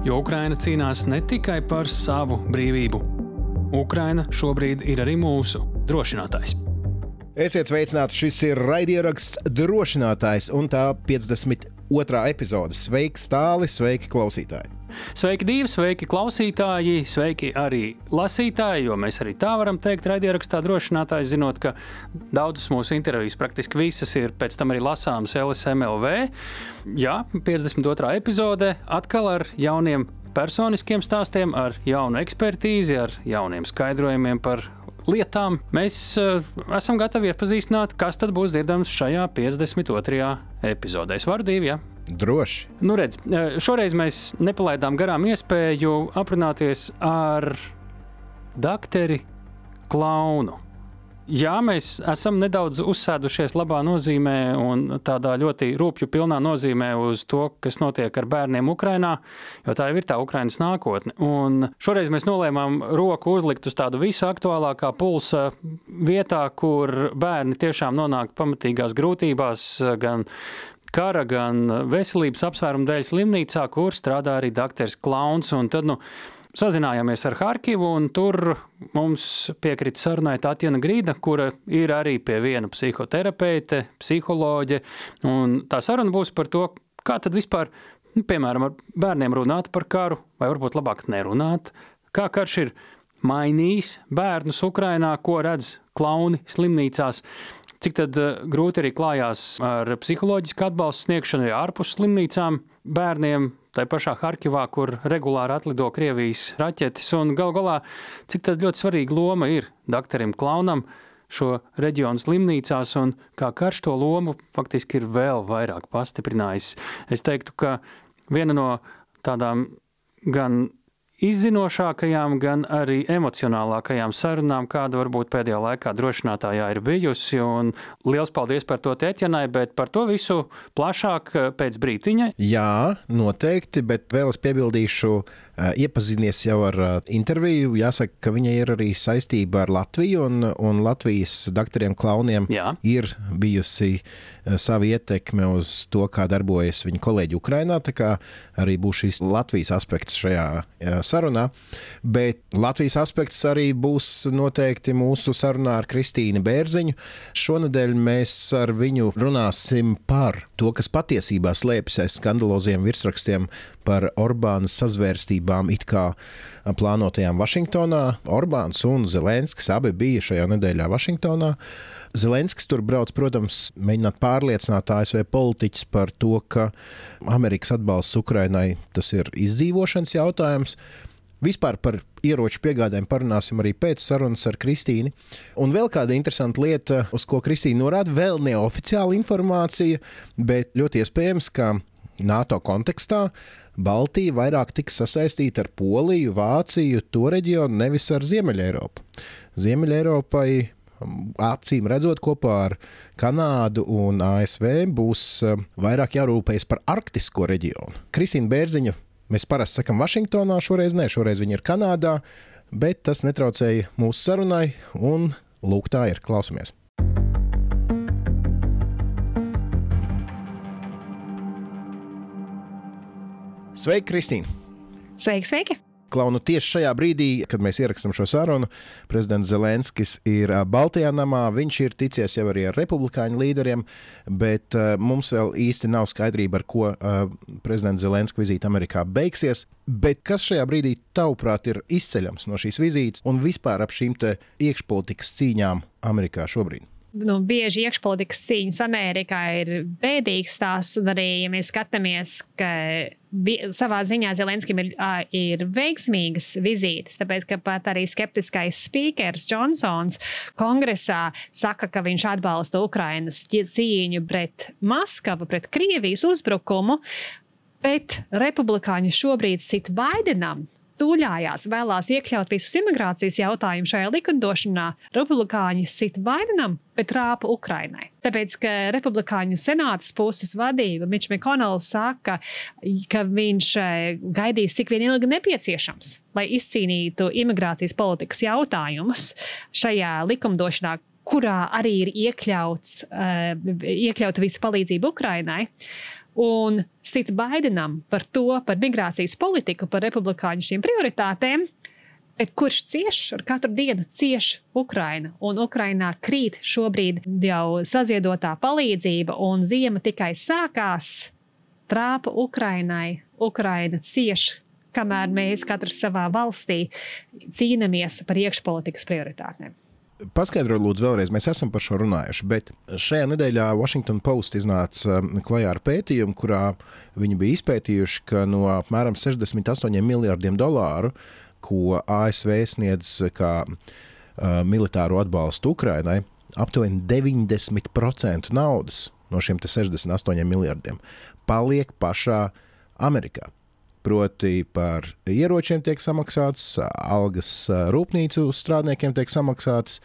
Jo Ukraina cīnās ne tikai par savu brīvību. Ukraina šobrīd ir arī mūsu drošinātājs. Esiet sveicināti, šis ir raidieraksts drošinātājs un tā 52. epizode. Sveiki, stāli, sveiki, klausītāji! Sveiki, divi, sveiki, klausītāji, sveiki arī lasītāji, jo mēs arī tā varam teikt, raidierakstā drošinātāji, zinot, ka daudzas mūsu intervijas, praktiski visas ir pēc tam arī lasāmas LSMLV. Jā, 52. epizode atkal ar jauniem personiskiem stāstiem, ar jaunu ekspertīzi, ar jauniem skaidrojumiem par lietām. Mēs uh, esam gatavi iepazīstināt, kas tad būs dzirdams šajā 52. epizodē. Es varu divi, ja? Droši. Nu, redz, šoreiz mēs nepalaidām garām iespēju aprunāties ar doktori Klaunu. Jā, mēs esam nedaudz uzsēdušies labā nozīmē un tādā ļoti rūpju pilnā nozīmē uz to, kas notiek ar bērniem Ukrajinā, jo tā jau ir tā Ukrainas nākotne. Un šoreiz mēs nolēmām roku uzlikt uz tādu visaktuālākā pulsa vietā, kur bērni tiešām nonāk pamatīgās grūtībās, gan kara, gan veselības apsvērumu dēļ slimnīcā, kur strādā arī doktors Klauns. Tad, nu, Sazinājāmies ar Harkivu, un tur mums piekrita sarunai Tatjana Grīda, kura ir arī pie viena psihoterapeite, psiholoģe. Tā saruna būs par to, kā tad vispār, nu, piemēram, ar bērniem runāt par karu, vai varbūt labāk nerunāt, kā karš ir mainījis bērnus Ukrainā, ko redz klauni slimnīcās cik tad eh, grūti arī klājās ar psiholoģisku atbalstu sniegšanu ārpus slimnīcām bērniem. Tā pašā Harkivā, kur regulāri atlido Krievijas raķetes, un gal galā, cik ļoti svarīga loma ir doktoram Klaunam šo reģionu slimnīcās, un kā karš to lomu faktiski ir vēl vairāk pastiprinājis. Es teiktu, ka viena no tādām gan izzinošākajām, gan arī emocionālākajām sarunām, kāda varbūt pēdējā laikā drošinātājā ir bijusi. Un liels paldies par to Tēķenai, bet par to visu plašāk eh, pēc brītiņa. Jā, noteikti, bet vēl es piebildīšu, iepazinies jau ar eh, interviju. Jāsaka, ka viņai ir arī saistība ar Latviju, un, un Latvijas doktoriem klauniem Jā. ir bijusi sava ietekme uz to, kā darbojas viņa kolēģi Ukrainā. Tā kā arī būs šis Latvijas aspekts šajā sarunā, bet Latvijas aspekts arī būs noteikti mūsu sarunā ar Kristīnu Bērziņu. Šonadēļ mēs ar viņu runāsim par to, kas patiesībā slēpjas aiz skandaloziem virsrakstiem par Orbānas sazvērstībām it kā plānotajām Vašingtonā. Orbāns un Zelenskis abi bija šajā nedēļā Vašingtonā. Zelenskis tur brauc, protams, mēģināt pārliecināt ASV politiķus par to, ka Amerikas atbalsts Ukrainai tas ir izdzīvošanas jautājums. Vispār par ieroču piegādēm parunāsim arī pēc sarunas ar Kristīnu. Un vēl kāda interesanta lieta, uz ko Kristīna norāda, vēl neoficiāla informācija, bet ļoti iespējams, ka NATO kontekstā Baltija vairāk tiks sasaistīta ar Poliju, Vāciju, to reģionu, nevis ar Ziemeļeiropu. Ziemeļeiropai acīm redzot, kopā ar Kanādu un ASV būs eh, vairāk jārūpējas par arktisko reģionu. Kristīna Bērziņa, mēs parasti sakām Vašingtonā, šoreiz ne, šoreiz viņa ir Kanādā, bet tas netraucēja mūsu sarunai, un lūk, tā ir. Klausamies! Sveiki, Kristīne! Sveiki, sveiki! Klaunu tieši šajā brīdī, kad mēs ierakstām šo sarunu, prezidents Zelenskis ir Baltijā namā. Viņš ir ticies jau arī ar republikāņu līderiem, bet mums vēl īsti nav skaidrība, ar ko prezidents Zelenskis vizīte Amerikā beigsies. Bet kas šajā brīdī, tavuprāt, ir izceļams no šīs vizītes un vispār ap šīm iekšpolitikas cīņām Amerikā šobrīd? Nu, bieži iekšpolitikas cīņas Amerikā ir bēdīgs tās, un arī, ja mēs skatāmies, ka savā ziņā Zelenskim ir, ir veiksmīgas vizītes, tāpēc, ka pat arī skeptiskais spīkers Džonsons kongresā saka, ka viņš atbalsta Ukrainas cīņu pret Maskavu, pret Krievijas uzbrukumu, bet republikāņi šobrīd sit Baidenam tūļājās, vēlās iekļaut visus imigrācijas jautājumus šajā likumdošanā, republikāņi sita Baidenam, bet trāpa Ukrainai. Tāpēc, ka republikāņu senātas puses vadība Mičs Mikonels saka, ka viņš eh, gaidīs cik vien ilgi nepieciešams, lai izcīnītu imigrācijas politikas jautājumus šajā likumdošanā, kurā arī ir iekļauts, uh, iekļauta visa palīdzība Ukrainai. Un sit Baidenam par to, par migrācijas politiku, par republikāņu šīm prioritātēm, bet kurš cieš ar katru dienu cieš Ukraina. Un Ukrainā krīt šobrīd jau saziedotā palīdzība, un ziema tikai sākās. Trāpa Ukrainai, Ukraina cieš, kamēr mēs katrs savā valstī cīnāmies par iekšpolitikas prioritātēm. Paskaidrojiet, lūdzu, vēlreiz, mēs esam par šo runājuši, bet šajā nedēļā Washington Post iznāca um, klajā ar pētījumu, kurā viņi bija izpētījuši, ka no apmēram 68 miljardiem dolāru, ko ASV sniedz kā uh, militāro atbalstu Ukrainai, aptuveni 90% naudas no šiem 68 miljardiem paliek pašā Amerikā. Proti par ieročiem tiek samaksāts, algas rūpnīcu strādniekiem tiek samaksātas.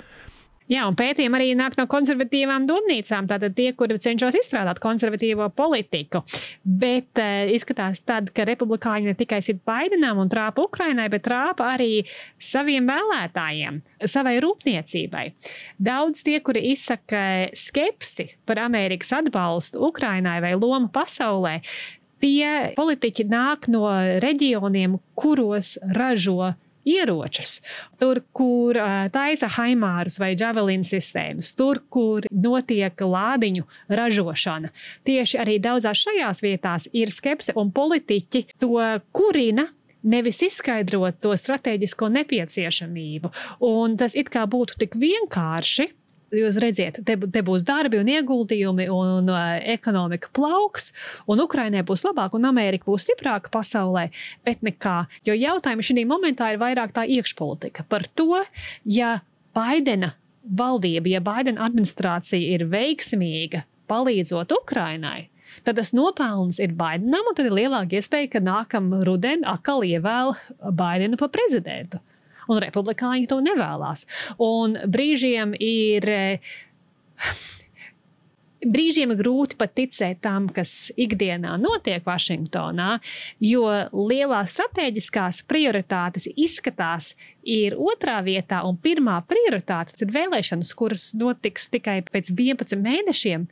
Jā, un pētījumi arī nāk no konservatīvām domnīcām. Tātad tie, kuri cenšas izstrādāt konservatīvo politiku. Bet uh, izskatās, tad, ka republikāņi ne tikai sit Baidenam un trāpa Ukrainai, bet trāpa arī saviem vēlētājiem, savai rūpniecībai. Daudz tie, kuri izsaka skepsi par Amerikas atbalstu Ukrainai vai lomu pasaulē, Tie politiķi nāk no reģioniem, kuros ražo ieročus. Tur, kur taisa haimārus vai javelīnu sistēmas, tur, kur notiek lādiņu ražošana. Tieši arī daudzās šajās vietās ir skepse, un politiķi to kurina nevis izskaidrot to strateģisko nepieciešamību. Un tas it kā būtu tik vienkārši, Jūs redziet, te, te būs darbi un ieguldījumi, un uh, ekonomika plauks, un Ukraiņai būs labāk, un Amerika būs stiprāka pasaulē. Bet nekā. Jo jautājumi šī momentā ir vairāk tā iekšpolitika par to, ja Baidena valdība, ja Baidena administrācija ir veiksmīga palīdzot Ukraiņai, tad tas nopelns ir Baidenam, un tad ir lielāka iespēja, ka nākamā rudenī atkal ievēl Baidenu par prezidentu un republikāņi to nevēlas. Un brīžiem ir. Brīžiem ir grūti pat ticēt tam, kas ikdienā notiek Vašingtonā, jo lielās strateģiskās prioritātes izskatās ir otrā vietā, un pirmā prioritāte ir vēlēšanas, kuras notiks tikai pēc 11 mēnešiem,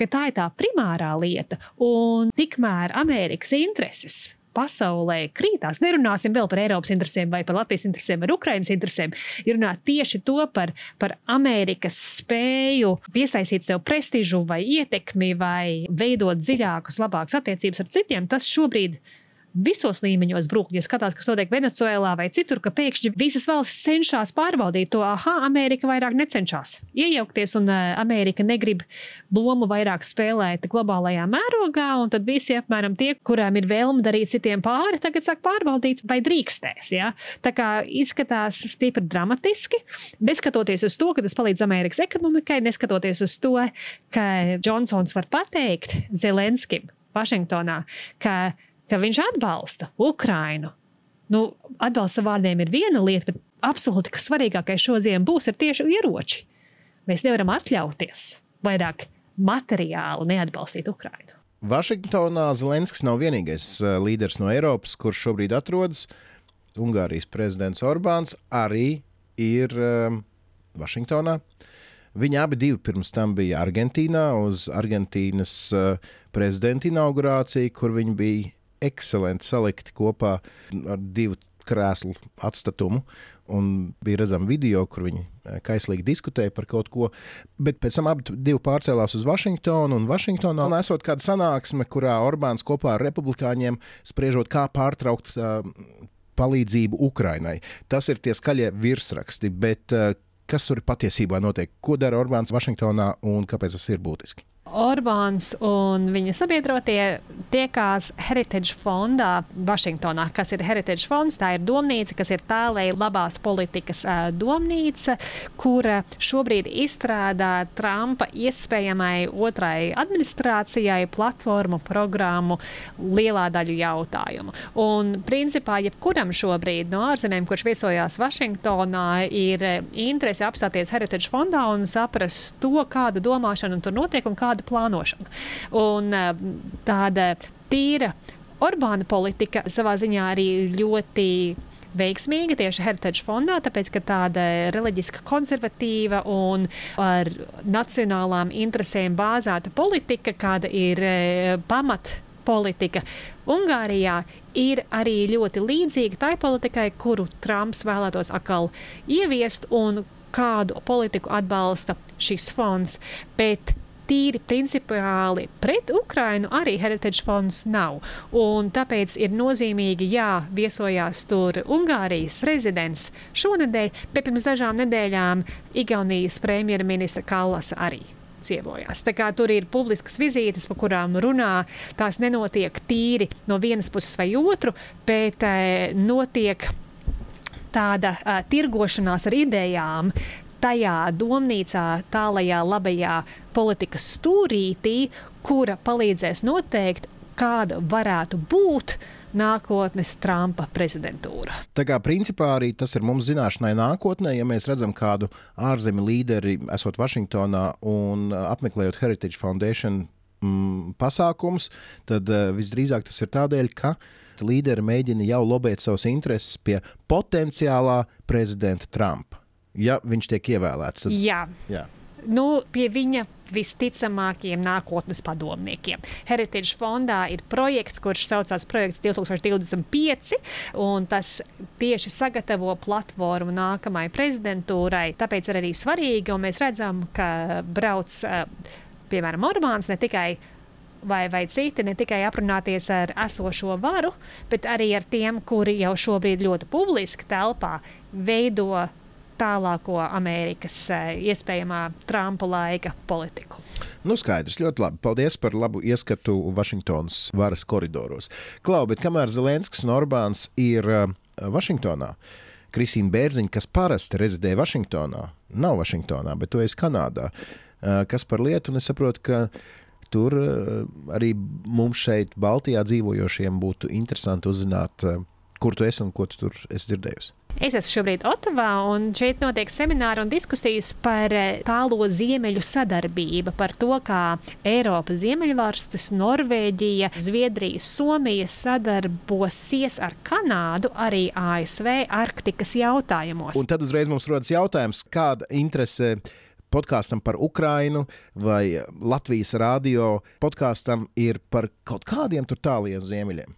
ka tā ir tā primārā lieta. Un tikmēr Amerikas intereses pasaulē krītās. Nerunāsim vēl par Eiropas interesēm, vai par Latvijas interesēm, vai Ukraiņas interesēm. Ir runāt tieši to par, par Amerikas spēju piesaistīt sev prestižu vai ietekmi, vai veidot dziļākas, labākas attiecības ar citiem. Tas šobrīd ir visos līmeņos brūk. Ja skatās, kas notiek Venecuēlā vai citur, ka pēkšņi visas valstis cenšas pārbaudīt to, ah, Amerika vairāk necenšas iejaukties, un uh, Amerika negrib lomu vairāk spēlēt globālajā mērogā, un tad visi apmēram tie, kuriem ir vēlme darīt citiem pāri, tagad sāk pārbaudīt, vai drīkstēs. Ja? Tā kā izskatās stipri dramatiski, bet skatoties uz to, ka tas palīdz Amerikas ekonomikai, neskatoties uz to, ka Džonsons var pateikt Zelenskim Vašingtonā, ka ka viņš atbalsta Ukrainu. Nu, atbalsta vārdiem ir viena lieta, bet absolūti kas svarīgākais šo ziemu būs tieši ieroči. Mēs nevaram atļauties vairāk materiāli neatbalstīt Ukrainu. Vašingtonā Zelenskis nav vienīgais uh, līderis no Eiropas, kurš šobrīd atrodas. Ungārijas prezidents Orbāns arī ir um, Vašingtonā. Viņi abi divi pirms tam bija Argentīnā uz Argentīnas uh, prezidenta inaugurāciju, kur viņi bija ekscelenti salikti kopā ar divu krēslu atstatumu. Un bija redzama video, kur viņi e, kaislīgi diskutēja par kaut ko. Bet pēc tam abi pārcēlās uz Vašingtonu. Un Vašingtonā esot kāda sanāksme, kurā Orbāns kopā ar republikāņiem spriežot, kā pārtraukt uh, palīdzību Ukrainai. Tas ir tie skaļie virsraksti. Bet uh, kas tur patiesībā notiek? Ko dara Orbāns Vašingtonā un kāpēc tas ir būtiski? Orbāns un viņa sabiedrotie tiekās Heritage fondā Vašingtonā. Kas ir Heritage fonds? Tā ir domnīca, kas ir tālēji labās politikas domnīca, kura šobrīd izstrādā Trumpa iespējamai otrai administrācijai platformu programmu lielā daļa jautājumu. Un, principā, jebkuram šobrīd no ārzemēm, kurš viesojās Vašingtonā, ir interese apstāties Heritage fondā un saprast to, kāda domāšana tur notiek un kāda tāda plānošana. Un eh, tāda tīra Orbāna politika savā ziņā arī ļoti veiksmīga tieši Heritage fondā, tāpēc ka tāda reliģiski konservatīva un ar nacionālām interesēm bāzēta politika, kāda ir e, pamat politika Ungārijā, ir arī ļoti līdzīga tai politikai, kuru Trumps vēlētos atkal ieviest un kādu politiku atbalsta šis fonds. Bet tīri principiāli pret Ukrainu arī Heritage fonds nav. Un tāpēc ir nozīmīgi, jā, viesojās tur Ungārijas prezidents šonadēļ, bet pirms dažām nedēļām Igaunijas premjerministra Kallas arī ciemojās. Tur ir publiskas vizītes, pa kurām runā. Tās nenotiek tīri no vienas puses vai otru, bet e, notiek tāda uh, tirgošanās ar idejām, tajā domnīcā, tālajā labajā politikas stūrītī, kura palīdzēs noteikt, kāda varētu būt nākotnes Trumpa prezidentūra. Tā kā principā arī tas ir mums zināšanai nākotnē, ja mēs redzam kādu ārzemju līderi, esot Vašingtonā un apmeklējot Heritage Foundation mm, pasākums, tad uh, visdrīzāk tas ir tādēļ, ka līderi mēģina jau lobēt savus intereses pie potenciālā prezidenta Trumpa ja viņš tiek ievēlēts. Tad... Jā. Jā. Nu, pie viņa visticamākajiem nākotnes padomniekiem. Heritage fondā ir projekts, kurš saucās Projekts 2025, un tas tieši sagatavo platformu nākamajai prezidentūrai. Tāpēc ir arī svarīgi, un mēs redzam, ka brauc eh, piemēram Orbāns ne tikai vai, vai citi ne tikai aprunāties ar esošo varu, bet arī ar tiem, kuri jau šobrīd ļoti publiski telpā veido tālāko Amerikas eh, iespējamā Trumpa laika politiku. Nu, skaidrs, ļoti labi. Paldies par labu ieskatu Vašingtonas varas koridoros. Klau, bet kamēr Zelenskis un Orbāns ir uh, Vašingtonā, Kristīna Bērziņa, kas parasti rezidē Vašingtonā, nav Vašingtonā, bet to es Kanādā. Uh, kas par lietu, un es saprotu, ka tur arī mums šeit, Baltijā dzīvojošiem, būtu interesanti uzzināt, kur tu esi un ko tu tur esi dzirdējusi. Es esmu šobrīd Otavā, un šeit notiek semināri un diskusijas par eh, tālo ziemeļu sadarbību, par to, kā Eiropas ziemeļvalstis, Norvēģija, Zviedrija, Somija sadarbosies ar Kanādu arī ASV Arktikas jautājumos. Un tad uzreiz mums rodas jautājums, kāda interese podkāstam par Ukrajinu vai Latvijas radio podkāstam ir par kaut kādiem tur tāliem ziemeļiem?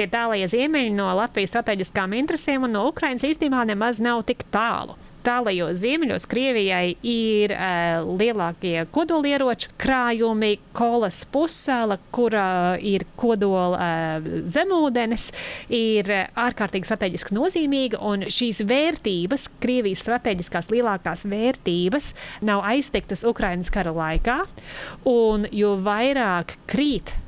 Tie tālie ziemeļi no Latvijas strateģiskām interesēm un no Ukrainas īstenībā nemaz nav tik tālu. Tālajos ziemeļos Krievijai ir uh, lielākie kodolieroču krājumi, kolas pusēla, kura ir kodola uh, zemūdens, ir ārkārtīgi strateģiski nozīmīga. Un šīs vērtības, Krievijas strateģiskās lielākās vērtības, nav aiztiktas Ukrainas kara laikā. Un jo vairāk krīt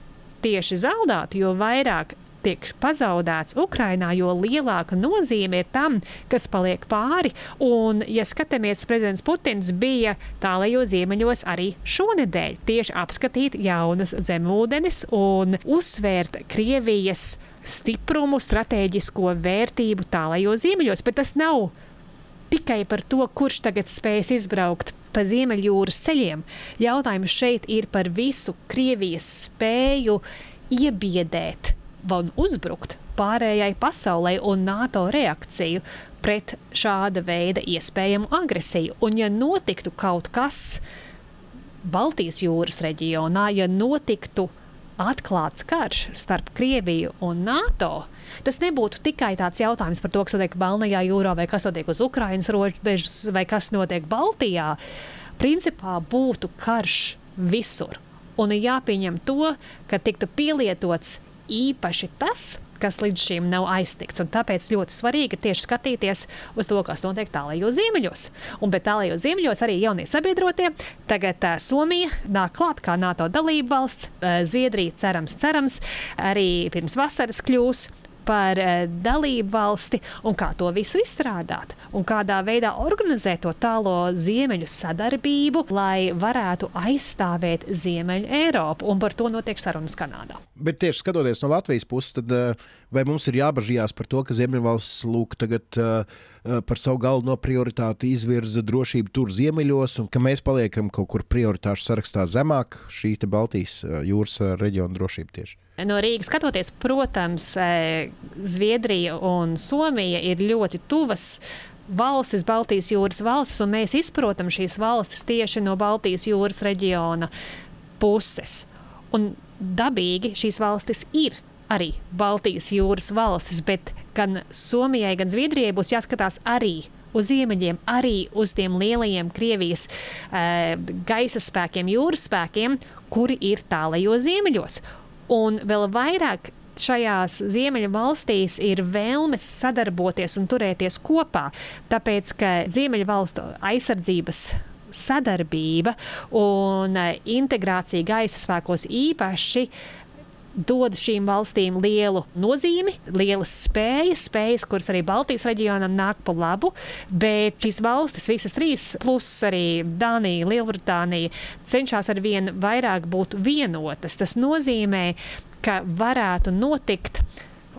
tieši zaudēti, jo vairāk tiek pazaudēts Ukrainā, jo lielāka nozīme ir tam, kas paliek pāri. Un, ja skatāmies, prezidents Putins bija tālajos ziemeļos arī šonadēļ tieši apskatīt jaunas zemūdenes un uzsvērt Krievijas stiprumu, stratēģisko vērtību tālajos ziemeļos. Bet tas nav tikai par to, kurš tagad spēs izbraukt pa Ziemeļjūras ceļiem. Jautājums šeit ir par visu Krievijas spēju iebiedēt un uzbrukt pārējai pasaulē un NATO reakciju pret šāda veida iespējamu agresiju. Un, ja notiktu kaut kas Baltijas jūras reģionā, ja notiktu atklāts karš starp Krieviju un NATO, tas nebūtu tikai tāds jautājums par to, kas notiek Baltijā jūrā, vai kas notiek uz Ukrainas robežas, vai kas notiek Baltijā. Principā būtu karš visur. Un ir jāpieņem to, ka tiktu pielietots īpaši tas, kas līdz šim nav aiztikts. Tāpēc ļoti svarīgi tieši skatīties uz to, kas notiek tālajos ziemeļos. Un bet tālajos ziemeļos arī jaunie sabiedrotie. Tagad uh, Somija nāk klāt kā NATO dalība valsts, uh, Zviedrija cerams, cerams, arī pirms vasaras kļūs par eh, dalību valsti un kā to visu izstrādāt un kādā veidā organizēt to tālo ziemeļu sadarbību, lai varētu aizstāvēt Ziemeļu Eiropu. Un par to notiek sarunas Kanādā. Bet tieši skatoties no Latvijas puses, tad eh, vai mums ir jābažījās par to, ka Ziemeļvalsts lūk tagad uh, par savu galveno prioritāti izvirza drošību tur ziemeļos, un ka mēs paliekam kaut kur prioritāšu sarakstā zemāk šī Baltijas jūras reģiona drošība tieši? No Rīgas skatoties, protams, e, Zviedrija un Somija ir ļoti tuvas valstis, Baltijas jūras valstis, un mēs izprotam šīs valstis tieši no Baltijas jūras reģiona puses. Un dabīgi šīs valstis ir arī Baltijas jūras valstis, bet gan Somijai, gan Zviedrijai būs jāskatās arī uz ziemeļiem, arī uz tiem lielajiem Krievijas e, gaisa spēkiem, jūras spēkiem, kuri ir tālajos ziemeļos. Un vēl vairāk šajās ziemeļu valstīs ir vēlmes sadarboties un turēties kopā, tāpēc ka ziemeļu valstu aizsardzības sadarbība un integrācija gaisa spēkos īpaši dod šīm valstīm lielu nozīmi, lielas spējas, spējas, kuras arī Baltijas reģionam nāk pa labu. Bet šīs valstis, visas trīs, plus arī Dānija, Lielbritānija, cenšas ar vien vairāk būt vienotas. Tas nozīmē, ka varētu notikt.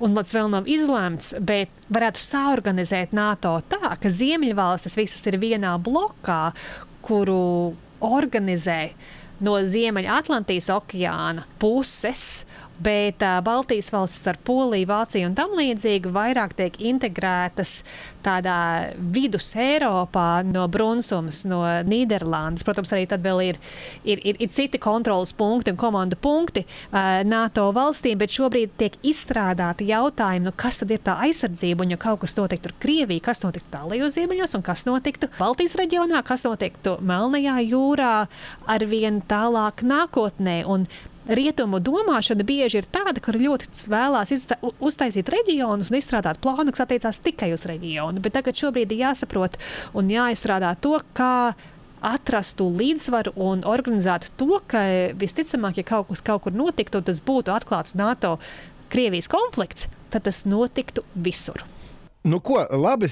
Un tas vēl nav izlemts, bet varētu saorganizēt NATO tā, ka Ziemeļvalstis visas ir vienā blokā, kuru organizē no Ziemeļatlantijas okeāna puses bet Baltijas valstis ar Poliju, Vāciju un tam līdzīgi vairāk tiek integrētas tādā vidus Eiropā no Brunsumas, no Nīderlandes. Protams, arī tad vēl ir, ir, ir, ir citi kontrolas punkti un komandu punkti uh, NATO valstīm, bet šobrīd tiek izstrādāti jautājumi, nu, kas tad ir tā aizsardzība, un ja kaut kas notiktu ar Krieviju, kas notiktu tālajos ziemeļos, un kas notiktu Baltijas reģionā, kas notiktu Melnajā jūrā ar vien tālāk nākotnē. Un rietumu domāšana bieži ir tāda, ka ļoti vēlās uztaisīt reģionus un izstrādāt plānu, kas attiecās tikai uz reģionu. Bet tagad šobrīd ir jāsaprot un jāizstrādā to, kā atrastu līdzsvaru un organizētu to, ka visticamāk, ja kaut kas kaut kur notiktu, tas būtu atklāts NATO Krievijas konflikts, tad tas notiktu visur. Nu, ko, labi,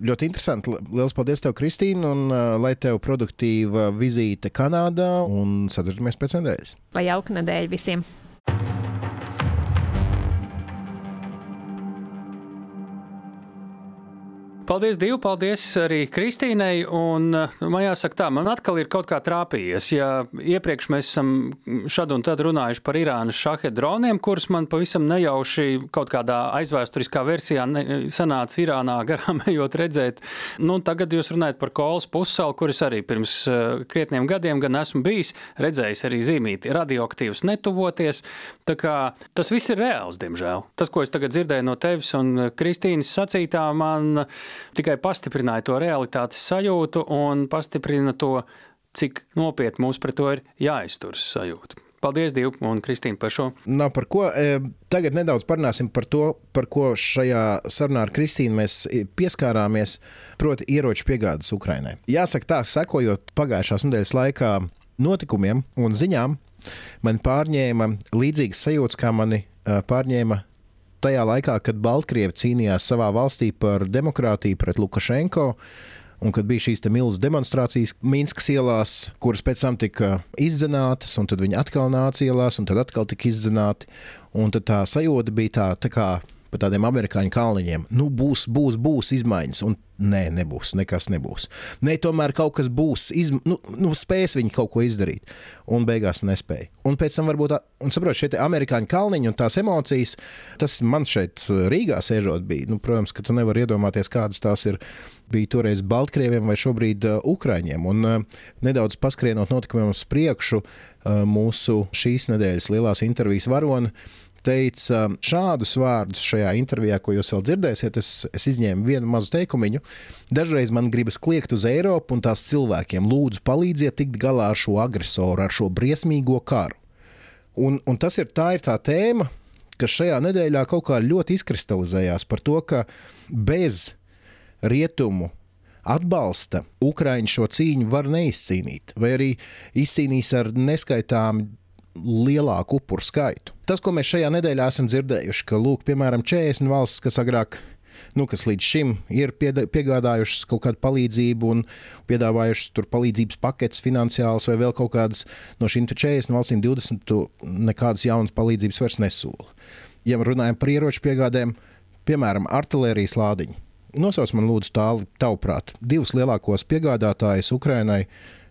ļoti interesanti. Lielas paldies, tev, Kristīna, un uh, lai tev produktīva vizīte Kanādā, un sadarbojamies pēc nedēļas. Lai jauka nedēļa visiem! Paldies, Dievu, paldies arī Kristīnai. Un, nu, man jāsaka, tā, man atkal ir kaut kā trāpījies. Ja iepriekš mēs esam šad un tad runājuši par Irānas šahe droniem, kurus man pavisam nejauši kaut kādā aizvēsturiskā versijā ne, sanāca Irānā garām ejot redzēt. Nu, tagad jūs runājat par Kolas pussalu, kuras arī pirms uh, krietniem gadiem gan esmu bijis, redzējis arī zīmīti radioaktīvus netuvoties. Tā kā tas viss ir reāls, diemžēl. Tas, ko es tagad dzirdēju no tevis un Kristīnas sacītā, man tikai pastiprināja to realitātes sajūtu un pastiprina to, cik nopietni mums pret to ir jāizturas sajūta. Paldies, Dievu, un Kristīna, par šo. Nav par ko. E, tagad nedaudz parunāsim par to, par ko šajā sarunā ar Kristīnu mēs pieskārāmies, proti, ieroču piegādes Ukrainai. Jāsaka, tā sekojot pagājušās nedēļas laikā notikumiem un ziņām, man pārņēma līdzīgas sajūtas, kā mani e, pārņēma tajā laikā, kad Baltkrievi cīnījās savā valstī par demokrātiju pret Lukašenko. Un kad bija šīs milzīgas demonstrācijas Minskas ielās, kuras pēc tam tika izdzenātas, un tad viņi atkal nāca ielās, un tad atkal tika izdzenāti. Un tad tā sajūta bija tā, tā kā pa tādiem amerikāņu kalniņiem. Nu, būs, būs, būs izmaiņas. Un nē, nebūs, nekas nebūs. Nē, tomēr kaut kas būs, izm... nu, nu, spēs viņi kaut ko izdarīt. Un beigās nespēja. Un pēc tam varbūt, un saprot, šie amerikāņu kalniņi un tās emocijas, tas man šeit Rīgā sēžot bija. Nu, protams, ka tu nevari iedomāties, kādas tās ir. Bija toreiz Baltkrieviem vai šobrīd uh, Ukraiņiem. Un uh, nedaudz paskrienot notikumiem uz priekšu, uh, mūsu šīs nedēļas lielās intervijas varoni teica šādus vārdus šajā intervijā, ko jūs vēl dzirdēsiet. Es, es izņēmu vienu mazu teikumu. Dažreiz man gribas kliegt uz Eiropu un tās cilvēkiem, lūdzu, palīdziet tikt galā ar šo agresoru, ar šo briesmīgo karu. Un, un tas ir tā, ir tā tēma, kas šajā nedēļā kaut kā ļoti izkristalizējās par to, ka bez rietumu atbalsta Ukraiņu šo cīņu var neizcīnīt, vai arī izcīnīs ar neskaitāmu lielāku upuru skaitu. Tas, ko mēs šajā nedēļā esam dzirdējuši, ka, lūk, piemēram, 40 valstis, kas agrāk nu, kas līdz šim ir piegādājušas kaut kādu palīdzību un piedāvājušas tur palīdzības paketes, finansiālas vai vēl kaut kādas no šīm 40 valstīm, 20 nekādas jaunas palīdzības vairs nesola. Ja runājam par ieroču piegādēm, piemēram, artērijas lādiņu, nosauc man lūdzu tālu, tavuprāt, divus lielākos piegādātājus Ukrainai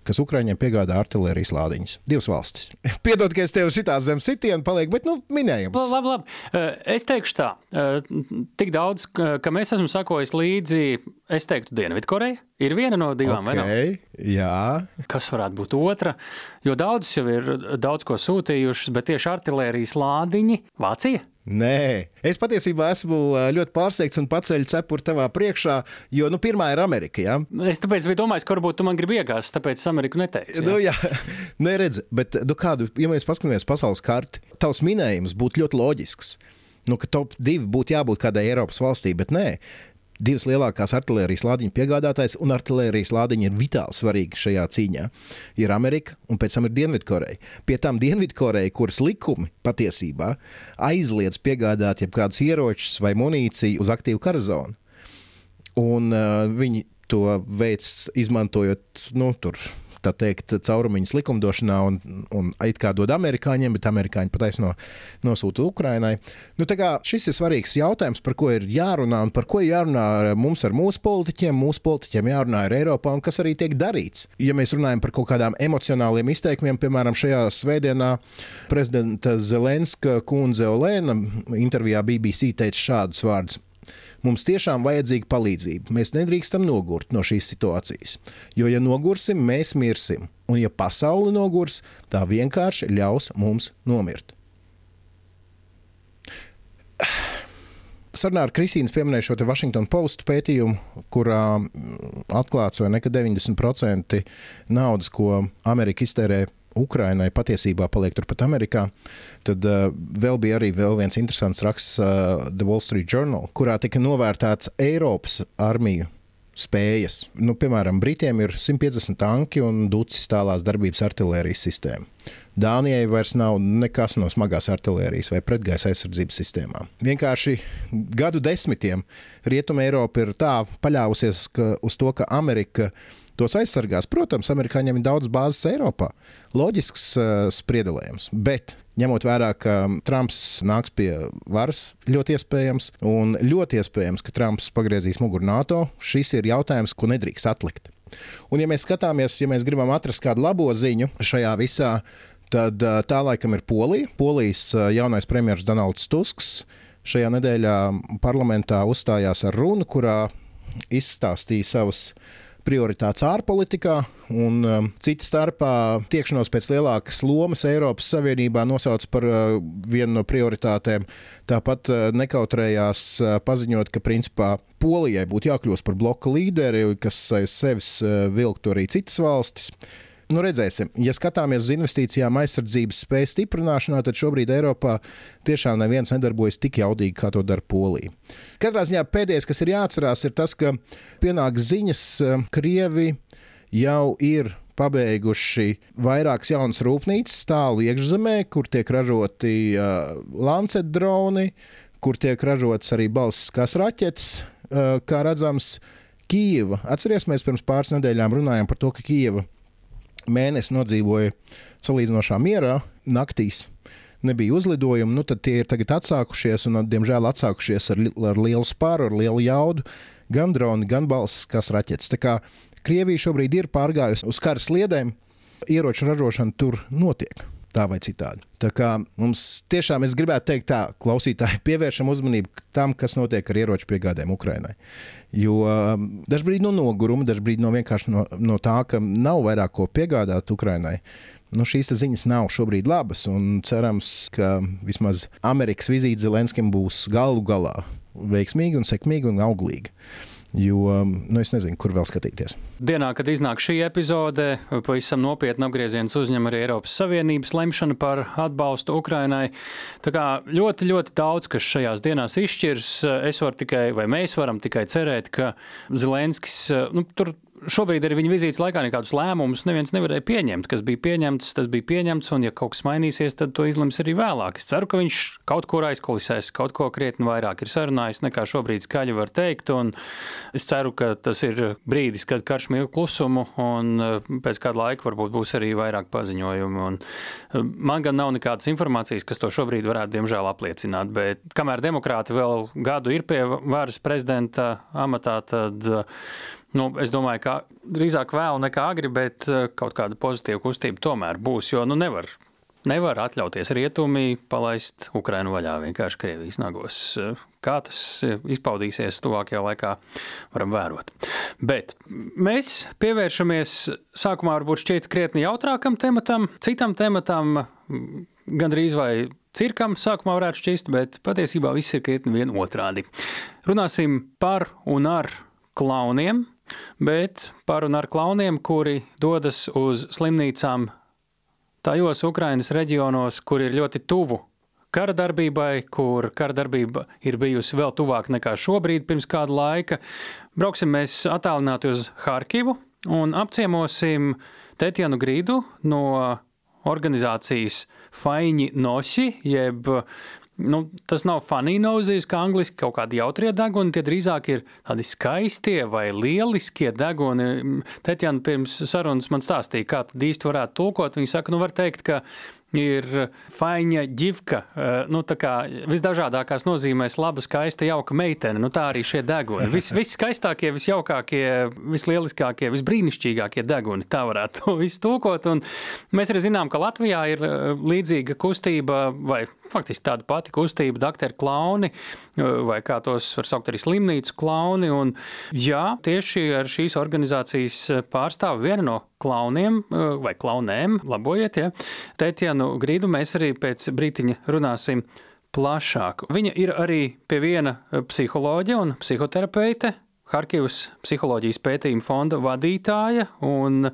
kas Ukraiņiem piegādā artērijas lādiņus. Divas valstis. Piedod, ka es tev šitā zem sitienu palieku, bet nu, minējums. Labi, labi. Eh, es teikšu tā, eh, tik daudz, ka mēs esam sakojis līdzi, es teiktu, Dienvidkoreja. Ir viena no divām, okay, vai ne? Jā. Kas varētu būt otra? Jo daudzas jau ir daudz ko sūtījušas, bet tieši artērijas lādiņi Vācija. Nē, es patiesībā esmu ļoti pārsteigts un paceļu cepuri tavā priekšā, jo nu, pirmā ir Amerika. Ja? Es tāpēc domājis, ka varbūt tu man gribi iegāzt, tāpēc Ameriku neteicu. Ja? Nu, jā, neredz, bet nu, kādu, ja mēs paskatāmies pasaules karti, tavs minējums būtu ļoti loģisks. Nu, ka top divi būtu jābūt kādai Eiropas valstī, bet nē, divas lielākās artērijas lādiņu piegādātājs, un artērijas lādiņi ir vitāli svarīgi šajā cīņā. Ir Amerika, un pēc tam ir Dienvidkoreja. Pie tam Dienvidkoreja, kuras likumi patiesībā aizliedz piegādāt jebkādus ieročus vai munīciju uz aktīvu kara zonu. Un uh, viņi to veids izmantojot nu, tur tā teikt, caurumiņus likumdošanā un, un it kā dod amerikāņiem, bet amerikāņi pataisno nosūta Ukrainai. Nu, šis ir svarīgs jautājums, par ko ir jārunā un par ko ir jārunā mums ar mūsu politiķiem. Mūsu politiķiem jārunā ar Eiropā un kas arī tiek darīts. Ja mēs runājam par kaut kādām emocionāliem izteikumiem, piemēram, šajā svētdienā prezidenta Zelenska kundze Olēna intervijā BBC teica šādus vārdus. Mums tiešām vajadzīga palīdzība. Mēs nedrīkstam nogurt no šīs situācijas. Jo, ja nogursim, mēs mirsim. Un, ja pasaule nogurs, tā vienkārši ļaus mums nomirt. Sarunā ar Kristīnu pieminēju šo Washington Post pētījumu, kurā mm, atklāts, ne, ka 90% naudas, ko Amerika iztērē Ukrainai patiesībā paliek turpat Amerikā. Tad uh, vēl bija arī vēl viens interesants raksts uh, The Wall Street Journal, kurā tika novērtēts Eiropas armiju spējas. Nu, piemēram, Britiem ir 150 tanki un ducis tālās darbības artērijas sistēma. Dānijai vairs nav nekas no smagās artērijas vai pretgaisa aizsardzības sistēmām. Vienkārši gadu desmitiem Rietumē Eiropa ir tā paļāvusies uz to, ka Amerika tos aizsargās. Protams, amerikāņiem ir daudz bāzes Eiropā. Loģisks uh, spriedelējums. Bet ņemot vērā, ka Trumps nāks pie varas, ļoti iespējams, un ļoti iespējams, ka Trumps pagriezīs muguru NATO, šis ir jautājums, ko nedrīkst atlikt. Un, ja mēs skatāmies, ja mēs gribam atrast kādu labo ziņu šajā visā, tad uh, tā laikam ir Polija. Polijas uh, jaunais premjerministrs Donalds Tusks šajā nedēļā parlamentā uzstājās ar runu, kurā izstāstīja savus prioritātes ārpolitikā, un um, cita starpā tiekšanos pēc lielākas lomas Eiropas Savienībā nosauc par uh, vienu no prioritātēm. Tāpat uh, nekautrējās uh, paziņot, ka principā Polijai būtu jākļūst par bloka līderi, kas aiz sevis uh, vilktu arī citas valstis. Nu, redzēsim, ja skatāmies uz investīcijām aizsardzības spējas stiprināšanā, tad šobrīd Eiropā tiešām neviens nedarbojas tik jaudīgi, kā to dara Polija. Katrā ziņā pēdējais, kas ir jāatcerās, ir tas, ka pienāk ziņas, eh, Krievi jau ir pabeiguši vairākas jaunas rūpnīcas tālu iekšzemē, kur tiek ražoti uh, Lancet droni, kur tiek ražotas arī balstiskas raķetes, uh, kā redzams. Kijava. Atcerieties, mēs pirms pāris nedēļām runājām par to, ka Kijava mēnesi nodzīvoja salīdzinošā mierā, naktīs. Nebija uzlidojumu, nu tad tie ir tagad atsākušies, un, diemžēl, atsākušies ar, ar lielu spāru, ar lielu jaudu. Gan droni, gan balss, kas raķetes. Tā kā Krievija šobrīd ir pārgājusi uz kara sliedēm, ieroču ražošana tur notiek tā vai citādi. Tā kā mums tiešām es gribētu teikt, tā klausītāji pievēršam uzmanību tam, kas notiek ar ieroču piegādēm Ukrainai. Jo um, dažbrīd no noguruma, dažbrīd no vienkārši no, no tā, ka nav vairāk ko piegādāt Ukrainai. Nu, šīs ziņas nav šobrīd labas, un cerams, ka vismaz Amerikas vizīte Zelenskim būs galu galā veiksmīga, un sekmīga un auglīga. Jo nu, es nezinu, kur vēl skatīties. Dienā, kad iznāk šī epizode, pavisam nopietni apgrieziens uzņem arī Eiropas Savienības lemšana par atbalstu Ukrainai. Tā kā ļoti, ļoti daudz, kas šajās dienās izšķirs, es varu tikai, vai mēs varam tikai cerēt, ka Zelenskis, nu, tur šobrīd arī viņa vizītes laikā nekādus lēmumus neviens nevarēja pieņemt. Kas bija pieņemts, tas bija pieņemts, un ja kaut kas mainīsies, tad to izlems arī vēlāk. Es ceru, ka viņš kaut kur aizkulisēs, kaut ko krietni vairāk ir sarunājis nekā šobrīd skaļi var teikt, es ceru, ka tas ir brīdis, kad karš milk klusumu, un eh, pēc kāda laika varbūt būs arī vairāk paziņojumu. Un eh, man gan nav nekādas informācijas, kas to šobrīd varētu, diemžēl, apliecināt, bet kamēr demokrāti vēl gadu ir pie varas prezidenta amatā, tad Nu, es domāju, ka drīzāk vēl nekā agri, bet eh, kaut kāda pozitīva kustība tomēr būs. Jo nu, nevar, nevar atļauties rietumi palaist Ukrainu vaļā vienkārši Krievijas nagos. Kā tas izpaudīsies tuvākajā laikā, varam vērot. Bet mēs pievēršamies sākumā varbūt šķiet krietni jautrākam tematam, citam tematam, gandrīz vai cirkam sākumā varētu šķist, bet patiesībā viss ir krietni vien otrādi. Runāsim par un ar klauniem, bet par un ar klauniem, kuri dodas uz slimnīcām tajos Ukrainas reģionos, kur ir ļoti tuvu kara darbībai, kur kara darbība ir bijusi vēl tuvāk nekā šobrīd, pirms kāda laika. Brauksim mēs attālināti uz Harkivu un apciemosim Tetjanu Grīdu no organizācijas Faiņi Nosi, jeb nu, tas nav funny noses, kā angliski kaut kādi jautrie deguni, tie drīzāk ir tādi skaistie vai lieliskie deguni. Tetjana pirms sarunas man stāstīja, kā tad īsti varētu tulkot. Viņa saka, nu var teikt, ka ir faiņa ģivka. Eh, nu, tā kā visdažādākās nozīmēs laba, skaista, jauka meitene. Nu, tā arī šie deguni. Vis, viskaistākie, visjaukākie, vislieliskākie, visbrīnišķīgākie deguni. Tā varētu to visu tūkot. Un mēs arī zinām, ka Latvijā ir eh, līdzīga kustība, vai faktiski tāda pati kustība, doktori klauni, eh, vai kā tos var saukt arī slimnīcu klauni. Un, jā, tieši ar šīs organizācijas pārstāvu viena no klauniem vai klaunēm, labojiet, ja, Tētienu Grīdu mēs arī pēc brītiņa runāsim plašāk. Viņa ir arī pie viena psiholoģa un psihoterapeite. Harkivas psiholoģijas pētījuma fonda vadītāja, un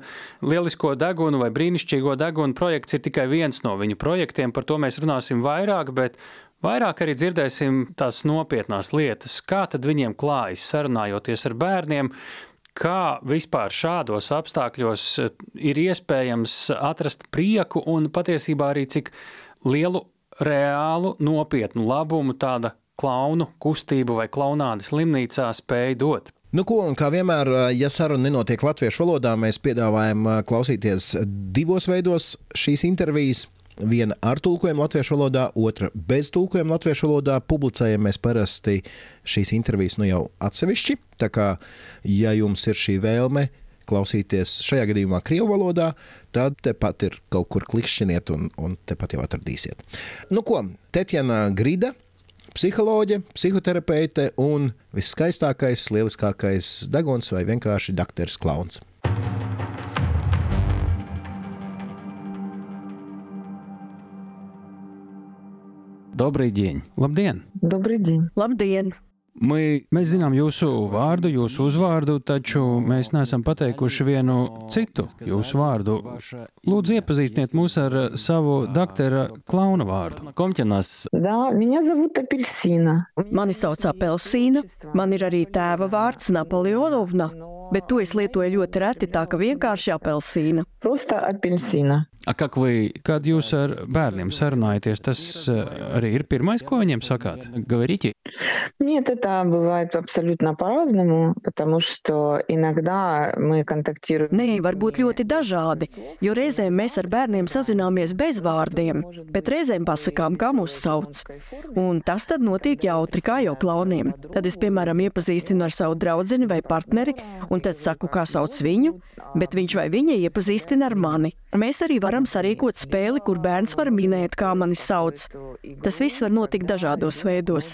Lielisko degunu vai brīnišķīgo degunu projekts ir tikai viens no viņu projektiem. Par to mēs runāsim vairāk, bet vairāk arī dzirdēsim tās nopietnās lietas, kā tad viņiem klājas sarunājoties ar bērniem, Kā vispār šādos apstākļos eh, ir iespējams atrast prieku un patiesībā arī cik lielu reālu, nopietnu labumu tāda klaunu kustība vai klaunāda slimnīcā spēja dot? Nu, ko, kā vienmēr, eh, ja saruna nenotiek latviešu valodā, mēs piedāvājam eh, klausīties divos veidos šīs intervijas. Viena ar tulkojumu latviešu valodā, otra bez tulkojuma latviešu valodā. Publicējam mēs parasti šīs intervijas nu jau atsevišķi. Tā kā, ja jums ir šī vēlme klausīties šajā gadījumā krievu valodā, tad tepat ir kaut kur klikšķiniet un, un tepat jau atradīsiet. Nu ko, Tetjana Grida psiholoģe, psihoterapeite un viskaistākais, lieliskākais deguns vai vienkārši dakteris klauns. Добрый день. Labdien! Добрый день. Labdien! Мы, mēs zinām jūsu vārdu, jūsu uzvārdu, taču mēs neesam pateikuši vienu citu jūsu vārdu. Lūdzu, iepazīstiniet mūs ar savu doktora klauna vārdu. Komķenas. Да, меня зовут Апельсина. Mani sauc Apelsīna, man ir arī tēva vārds Napoleonovna, bet to es lietoju ļoti reti, tā ka vienkārši apelsīna. Просто апельсина. A, как вы, kad jūs ar bērniem sarunājaties, tas arī ir pirmais, ko viņiem sakāt? Говорите? Нет, это бывает абсолютно по-разному, потому что иногда мы контактируем. Nē, var būt ļoti dažādi, jo reizēm mēs ar bērniem sazināmies bez vārdiem, bet reizēm pasakām, kā mūs sauc. Un tas tad notiek jautri, kā jau klauniem. Tad es, piemēram, iepazīstinu ar savu draugu vai partneri, un tad saku, kā sauc viņu, bet viņš vai viņa iepazīstina ar mani. Mēs arī varam sarīkot spēli, kur bērns var minēt, kā mani sauc. Tas viss var notikt dažādos veidos.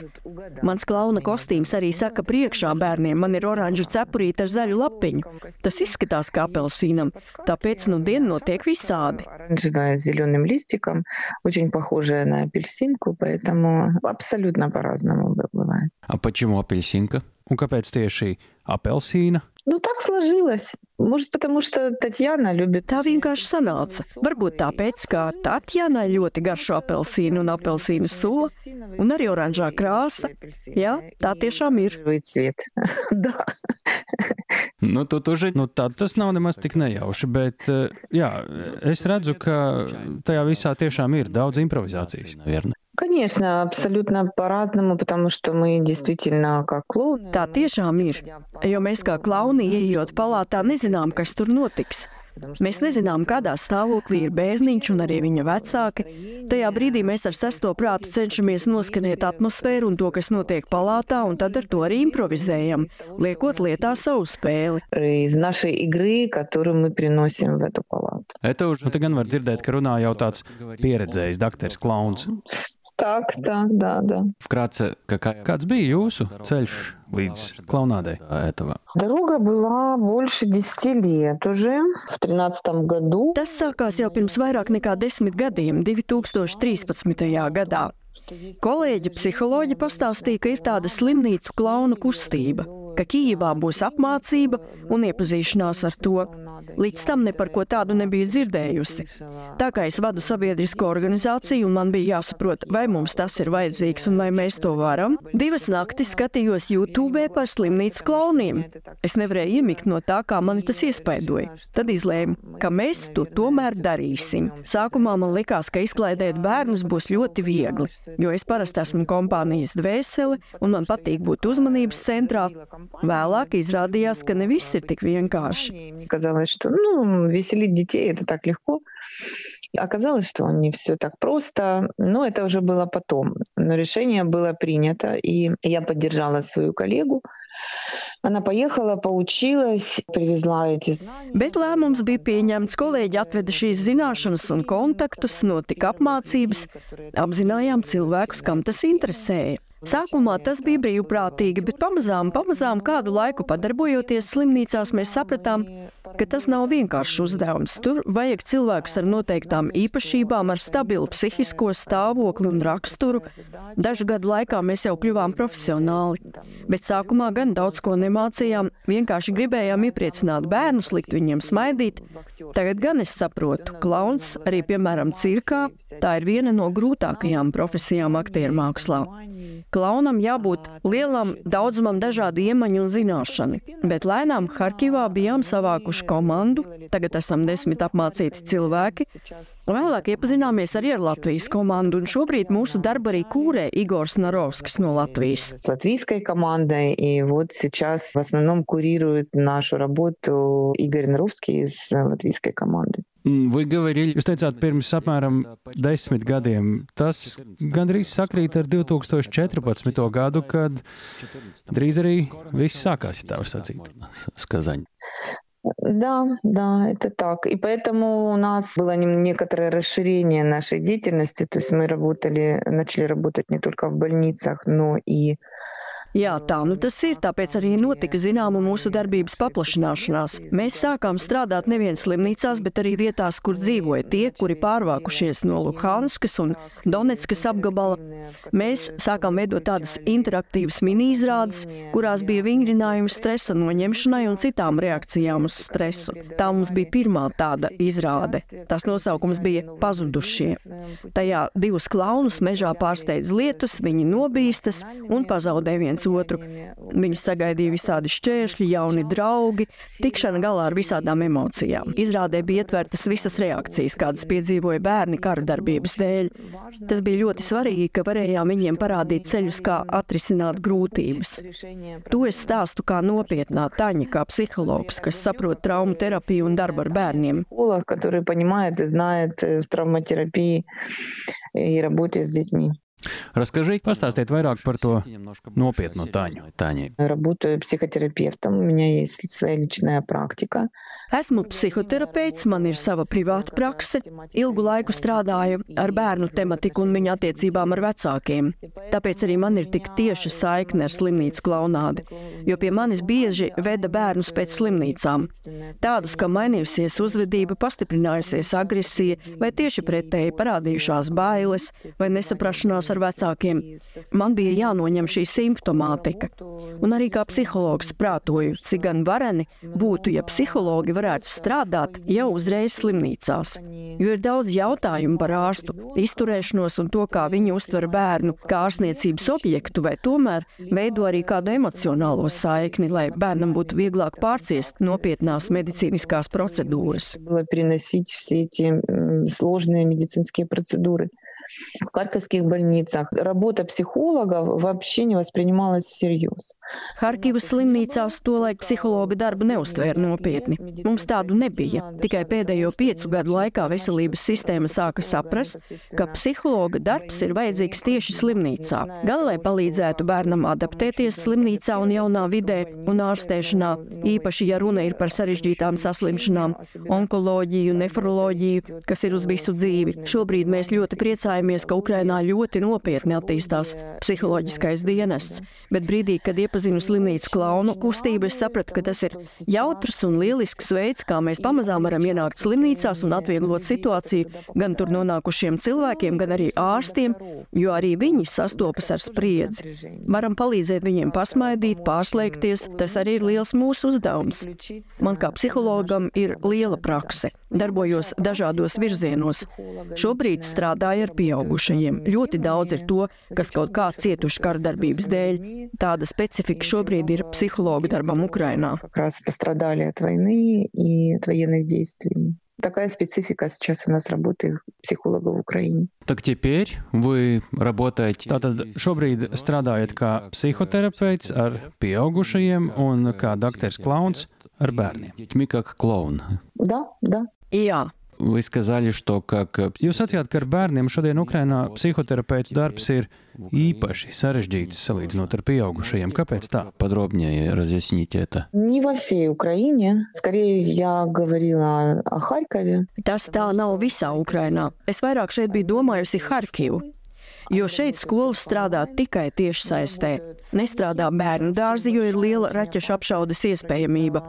Mans klauna kostīms arī saka priekšā bērniem, man ir oranža cepurīte ar zaļu lapiņu. Tas izskatās kā apelsīnam, tāpēc nu diena notiek visādi. Оранжевая с зеленым листиком, очень похожая на апельсинку, поэтому абсолютно по-разному бывает. А почему апельсинка? Un kāpēc tieši apelsīna? Nu, так сложилось. Может, потому что Татьяна любит... Tā vienkārši sanāca. Varbūt tāpēc, ka Tatjana ļoti garšo apelsīnu un apelsīnu sula, un arī oranžā krāsa. Jā, tā tiešām ir. nu, tu, tu ži, nu, tā, tas nav nemaz tik nejauši, bet jā, es redzu, ka tajā visā tiešām ir daudz improvizācijas. Конечно, абсолютно по-разному, потому что мы действительно как клоуны. Tā tiešām ir, jo mēs kā klauni ieejot palātā nezinām, kas tur notiks. Mēs nezinām, kādā stāvoklī ir bērniņš un arī viņa vecāki. Tajā brīdī mēs ar sesto prātu cenšamies noskanēt atmosfēru un to, kas notiek palātā, un tad ar to arī improvizējam, liekot lietā savu spēli. Из нашей игры, которую мы приносим в эту палату. Это уже, nu, te gan var dzirdēt, ka runā jau tāds pieredzējis dakteris klauns. Так, так, да, да. Вкратце, какая... Kāds bija jūsu ceļš līdz klaunādei этого? Дорога была больше 10 лет уже, в 13 году. Tas sākās jau pirms vairāk nekā desmit gadiem, 2013. gadā. Kolēģi psiholoģi pastāstīja, ka ir tāda slimnīcu klaunu kustība, ka Kijivā būs apmācība un iepazīšanās ar to. Līdz tam ne par ko tādu nebiju dzirdējusi. Tā kā es vadu sabiedrisko organizāciju man bija jāsaprot, vai mums tas ir vajadzīgs un vai mēs to varam, divas naktis skatījos YouTube par slimnīcu klauniem. Es nevarēju iemigt no tā, kā mani tas iespaidoja. Tad izlēmu, ka mēs to tomēr darīsim. Sākumā man likās, ka izklaidēt bērnus būs ļoti viegli, jo es parasti esmu kompānijas dvēsele un man patīk būt uzmanības centrā. Vēlāk izrādījās, ka ne viss ir tik vienkārši. Казалось, что ну, веселить детей это так легко. Оказалось, что не все так просто, но это уже было потом. Но решение было принято, и я поддержала свою коллегу. Она поехала, поучилась, привезла эти знания. Bet lēmums bija pieņemts. Kolēģi atveda šīs zināšanas un kontaktus, notika apmācības, apzinājām cilvēkus, kam tas interesēja. Sākumā tas bija brīvprātīgi, bet pamazām, pamazām kādu laiku padarbojoties slimnīcās, mēs sapratām, ka tas nav vienkāršs uzdevums. Tur vajag cilvēkus ar noteiktām īpašībām, ar stabilu psihisko stāvokli un raksturu. Dažu gadu laikā mēs jau kļuvām profesionāli, bet sākumā gan daudz ko nemācījām, vienkārši gribējām iepriecināt bērnus, likt viņiem smaidīt. Tagad gan es saprotu, klauns arī, piemēram, cirkā, tā ir viena no grūtākajām profesijām aktieru mākslā. Klaunam jābūt lielam daudzumam dažādu iemaņu un zināšanu, bet lēnām Harkivā bijām savākuši komandu, tagad esam desmit apmācīti cilvēki. Vēlāk iepazināmies arī ar Latvijas komandu, un šobrīd mūsu darbu arī kūrē Igors Наровскis no Латвийской. С латвийской командой, и вот сейчас в основном курирует нашу работу Игорь Наровский из латвийской команды. Вы говорили, jūs teicāt, pirms apmēram desmit gadiem. Tas gandrīz sakrīt ar 2014. gadu, kad drīz arī viss sākās, ja tā var sacīt. Skazaņa. Да, да, это так. И поэтому у нас было некоторое расширение нашей деятельности. То есть мы работали, начали работать не только в больницах, но и Jā, tā nu tas ir, tāpēc arī notika zināma mūsu darbības paplašināšanās. Mēs sākām strādāt nevien slimnīcās, bet arī vietās, kur dzīvoja tie, kuri pārvākušies no Luhanskas un Donetskas apgabala. Mēs sākām veidot tādas interaktīvas mini-izrādes, kurās bija vingrinājumi stresa noņemšanai un citām reakcijām uz stresu. Tā mums bija pirmā tāda izrāde. Tās nosaukums bija Pazudušie. Tajā divus klaunus mežā pārsteidz lietus, viņi nobīstas un pazaudē viens otru. Viņus sagaidīja visādi šķēršļi, jauni draugi, tikšana galā ar visādām emocijām. Izrādē bija ietvertas visas reakcijas, kādas piedzīvoja bērni kara darbības dēļ. Tas bija ļoti svarīgi, ka varējām viņiem parādīt ceļus, kā atrisināt grūtības. To es stāstu kā nopietnā taņa, kā psihologs, kas saprot traumu terapiju un darbu ar bērniem. который понимает и знает в травматерапии и работе с детьми. Расскажите, pastāstiet vairāk par to nopietno taņu. Taņi. Работаю психотерапевтом, у меня есть своя личная практика. Esmu psihoterapeits, man ir sava privāta prakse. Ilgu laiku strādāju ar bērnu tematiku un viņu attiecībām ar vecākiem. Tāpēc arī man ir tik tieša saikne ar slimnīcu klaunādi, jo pie manis bieži veda bērnus pēc slimnīcām. Tādus, ka mainījusies uzvedība, pastiprinājusies agresija vai tieši pretēji parādījušās bailes vai nesaprašanās ar ar vecākiem. Man bija jānoņem šī simptomātika. Un arī kā psihologs prātoju, cik gan vareni būtu, ja psihologi varētu strādāt jau uzreiz slimnīcās. Jo ir daudz jautājumu par ārstu izturēšanos un to, kā viņi uztver bērnu kā ārstniecības objektu, vai tomēr veido arī kādu emocionālo saikni, lai bērnam būtu vieglāk pārciest nopietnās medicīniskās procedūras. Lai prinesīt visi tie složnie medicīniskie procedūras В харьковских больницах работа психолога вообще не воспринималась всерьез. Harkivas slimnīcās tolaik psihologa darbu neuztvēra nopietni. Mums tādu nebija. Tikai pēdējo piecu gadu laikā veselības sistēma sāka saprast, ka psihologa darbs ir vajadzīgs tieši slimnīcā. Gan lai palīdzētu bērnam adaptēties slimnīcā un jaunā vidē un ārstēšanā, īpaši, ja runa ir par sarežģītām saslimšanām, onkoloģiju, nefroloģiju, kas ir uz visu dzīvi. Šobrīd mēs ļoti priecājamies priecājamies, ka Ukrainā ļoti nopietni attīstās psiholoģiskais dienests, bet brīdī, kad iepazinu slimnīcu klaunu kustību, es sapratu, ka tas ir jautrs un lielisks veids, kā mēs pamazām varam ienākt slimnīcās un atvieglot situāciju gan tur nonākušiem cilvēkiem, gan arī ārstiem, jo arī viņi sastopas ar spriedzi. Varam palīdzēt viņiem pasmaidīt, pārslēgties, tas arī ir liels mūsu uzdevums. Man kā psihologam ir liela prakse. Darbojos dažādos virzienos. Šobrīd strādāju ar pieaugušajiem. Ļoti daudz ir to, kas kaut kā cietuši kardarbības dēļ. Tāda specifika šobrīd ir psihologa darbam Ukrainā. Такая специфика сейчас у нас работы психолога в Украине. Так теперь вы работаете... Tātad šobrīd strādājat kā psihoterapeits ar pieaugušajiem un kā doktors klauns ar bērniem. Детьми как клоун. Да, да. Jā. Вы сказали, что как... Jūs sacījāt, ka ar bērniem šodien Ukrainā psihoterapeitu darbs ir īpaši sarežģīts salīdzinot ar pieaugušajiem. Kāpēc tā? Подробнее разъясните это. Не во всей Украине. Скорее, я говорила о Харькове. Tas tā nav visā Ukrainā. Es vairāk šeit biju domājusi Harkivu jo šeit skolas strādā tikai tieši saistē. Nestrādā bērnu dārzi, jo ir liela raķešu apšaudes iespējamība.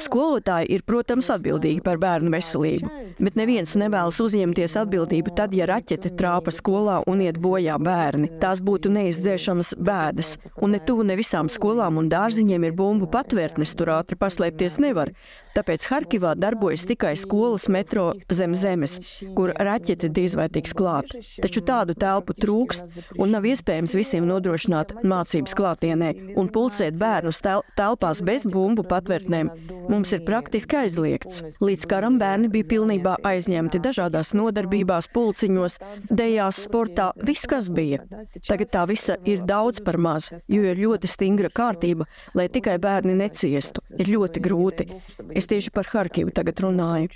Skolotāji ir, protams, atbildīgi par bērnu veselību, bet neviens nevēlas uzņemties atbildību tad, ja raķete trāpa skolā un iet bojā bērni. Tās būtu neizdzēšamas bēdas, un ne tuvu ne visām skolām un dārziņiem ir bumbu patvērtnes, tur ātri paslēpties nevar. Tāpēc Harkivā darbojas tikai skolas metro zem zemes, kur raķete drīz vai tiks klāta. Taču tādu telpu trūkst un nav iespējams visiem nodrošināt mācības klātienē un pulcēt bērnus tel telpās bez bumbu patvērtnēm. Mums ir praktiski aizliegts. Līdz karam bērni bija pilnībā aizņemti dažādās nodarbībās, pulciņos, dejās, sportā, viss, kas bija. Tagad tā visa ir daudz par maz, jo ir ļoti stingra kārtība, lai tikai bērni neciestu. Ir ļoti grūti. Es tieši par Харькове tagad runāju.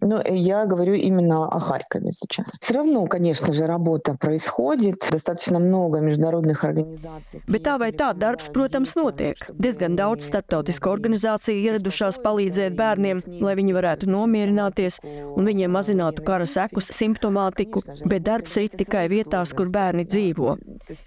Но я говорю именно о Харькове сейчас. Все равно, конечно же, работа происходит. Достаточно много международных организаций. Bet tā vai tā darbs, protams, notiek. Diezgan daudz starptautisku organizāciju ieradušās palīdzēt bērniem, lai viņi varētu nomierināties un viņiem mazinātu kara sekus simptomātiku, bet darbs ir tikai vietās, kur bērni dzīvo.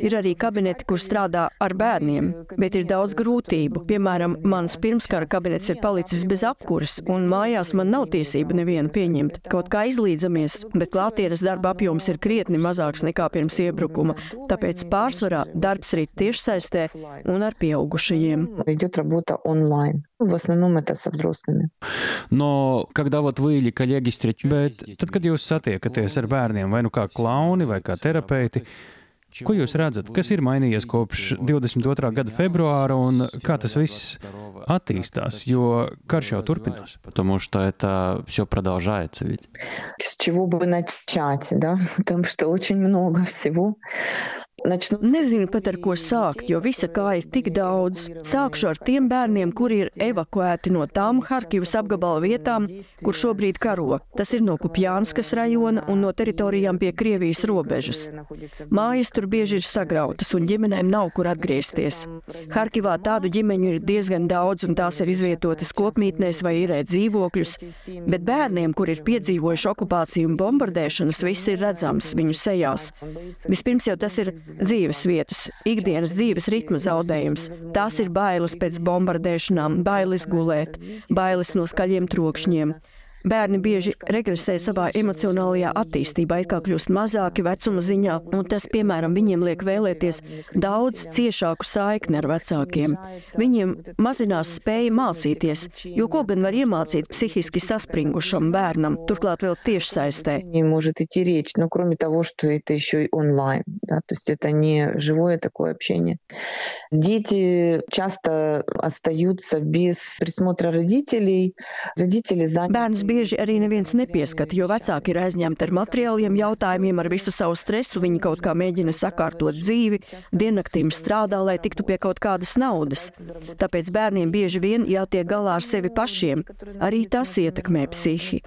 Ir arī kabineti, kur strādā ar bērniem, bet ir daudz grūtību. Piemēram, mans pirmskara kabinets ir palicis bez apkuras, un mājās man nav tiesība nevienu pieņemt. Kaut kā izlīdzamies, bet klātienes darba apjoms ir krietni mazāks nekā pirms iebrukuma, tāpēc pārsvarā darbs rīt tiešsaistē un ar pieaugušajiem. В основном это со взрослыми. Но когда вот вы или коллеги встречаетесь, bet tad, kad jūs satiekaties ar bērniem, vai nu kā klauni, vai kā terapeiti, Ko jūs redzat, kas ir mainījies kopš 22. gada februāra un kā tas viss attīstās, jo karš jau turpinās? Потому что это все продолжается ведь. С чего бы начать, да? Потому что очень много всего. Nezinu pat ar ko sākt, jo visa kā ir tik daudz. Sākšu ar tiem bērniem, kuri ir evakuēti no tām Harkivas apgabala vietām, kur šobrīd karo. Tas ir no Kupjānskas rajona un no teritorijām pie Krievijas robežas. Mājas tur bieži ir sagrautas un ģimenēm nav kur atgriezties. Harkivā tādu ģimeņu ir diezgan daudz un tās ir izvietotas kopmītnēs vai īrē dzīvokļus, bet bērniem, kur ir piedzīvojuši okupāciju un bombardēšanas, viss ir redzams viņu sejās. Vispirms jau tas ir dzīves vietas, ikdienas dzīves ritma zaudējums. Tās ir bailes pēc bombardēšanām, bailes gulēt, bailes no skaļiem trokšņiem. Bērni bieži regresē savā emocionālajā attīstībā, it kā kļūst mazāki vecuma ziņā, un tas, piemēram, viņiem liek vēlēties daudz ciešāku saikni ar vecākiem. Viņiem mazinās spēja mācīties, jo ko gan var iemācīt psihiski saspringušam bērnam, turklāt vēl tiešsaistē. Может идти речь, но кроме того, что это еще и онлайн, да, то есть это не живое такое общение. Дети часто остаются без присмотра родителей. Родители заняты bieži arī neviens nepieskata, jo vecāki ir aizņemti ar materiāliem jautājumiem, ar visu savu stresu. Viņi kaut kā mēģina sakārtot dzīvi, diennaktīm strādā, lai tiktu pie kaut kādas naudas. Tāpēc bērniem bieži vien jātiek galā ar sevi pašiem. Arī tas ietekmē psihi.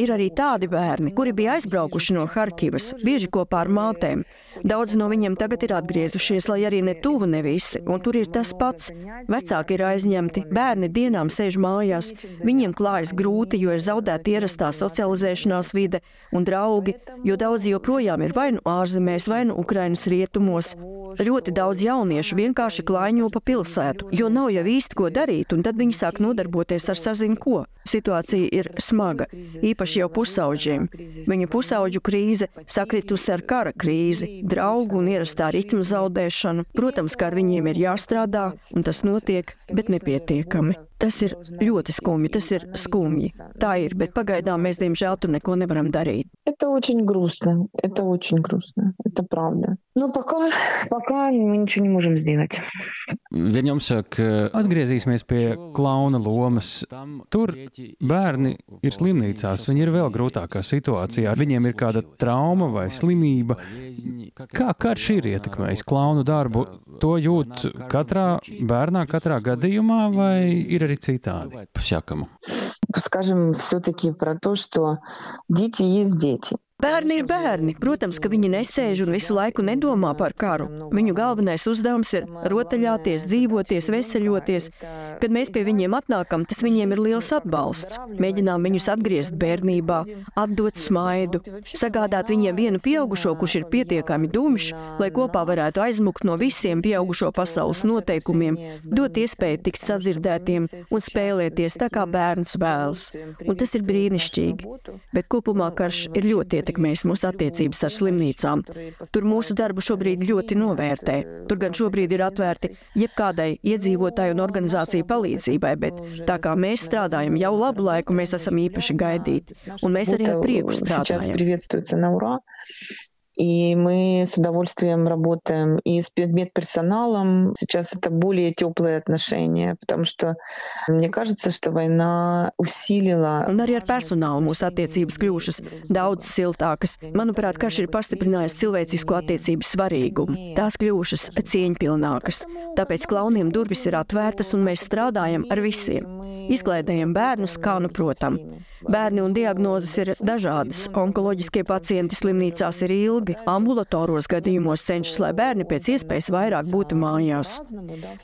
Ir arī tādi bērni, kuri bija aizbraukuši no Harkivas, bieži kopā ar mātēm. Daudz no viņiem tagad ir atgriezušies, lai arī ne tuvu ne visi, un tur ir tas pats. Vecāki ir aizņemti, bērni dienām sēž mājās, viņiem klājas grūti, jo ir zaudēta ierastā socializēšanās vide un draugi, jo daudzi joprojām ir vai nu ārzemēs, vai nu Ukrainas rietumos. Ļoti daudz jauniešu vienkārši klaiņo pa pilsētu, jo nav jau īsti ko darīt, un tad viņi sāk nodarboties ar sazinu ko. Situācija ir smaga, īpaši jau pusauģiem. Viņu pusauģu krīze sakritusi ar kara krīzi, draugu un ierastā ritma zaudēšanu. Protams, kā ar viņiem ir jāstrādā, un tas notiek, bet nepietiekami. Tas ir ļoti skumji, tas ir skumji. Tā ir, bet pagaidām mēs, diemžēl, tur neko nevaram darīt. Это очень грустно, это очень грустно, это правда. Но пока, пока мы ничего не можем сделать. Viņa jums saka, atgriezīsimies pie klauna lomas. Tur bērni ir slimnīcās, viņi ir vēl grūtākā situācijā. Viņiem ir kāda trauma vai slimība. Kā karš ir ietekmējis klaunu darbu? To jūt katrā bērnā, katrā gadījumā, vai ir arī citādi? По-всякому. Скажем все-таки про то, что дети есть дети. Bērni ir bērni. Protams, ka viņi nesēž un visu laiku nedomā par karu. Viņu galvenais uzdevums ir rotaļāties, dzīvoties, veseļoties. Kad mēs pie viņiem atnākam, tas viņiem ir liels atbalsts. Mēģinām viņus atgriezt bērnībā, atdot smaidu, sagādāt viņiem vienu pieaugušo, kurš ir pietiekami dumjš, lai kopā varētu aizmukt no visiem pieaugušo pasaules noteikumiem, dot iespēju tikt sadzirdētiem un spēlēties tā, kā bērns vēlas. Un tas ir brīnišķīgi. Bet kopumā karš ir ļoti ietekmīgs ietekmējis mūsu attiecības ar slimnīcām. Tur mūsu darbu šobrīd ļoti novērtē. Tur gan šobrīd ir atvērti jebkādai iedzīvotāju un organizāciju palīdzībai, bet tā kā mēs strādājam jau labu laiku, mēs esam īpaši gaidīti. Un mēs arī ar prieku strādājam. И мы с удовольствием работаем и с медперсоналом. Сейчас это более теплые отношения, потому что мне кажется, что война усилила. Un arī ar personālu mūsu attiecības kļuvušas daudz siltākas. Manuprāt, karš ir pastiprinājis cilvēcisko attiecību svarīgumu. Tās kļuvušas cieņpilnākas. Tāpēc klauniem durvis ir atvērtas un mēs strādājam ar visiem. Izklaidējam bērnus, kā nu protam. Bērni un diagnozes ir dažādas. Onkoloģiskie pacienti slimnīcās ir ilgi, ambulatoros gadījumos cenšas, lai bērni pēc iespējas vairāk būtu mājās.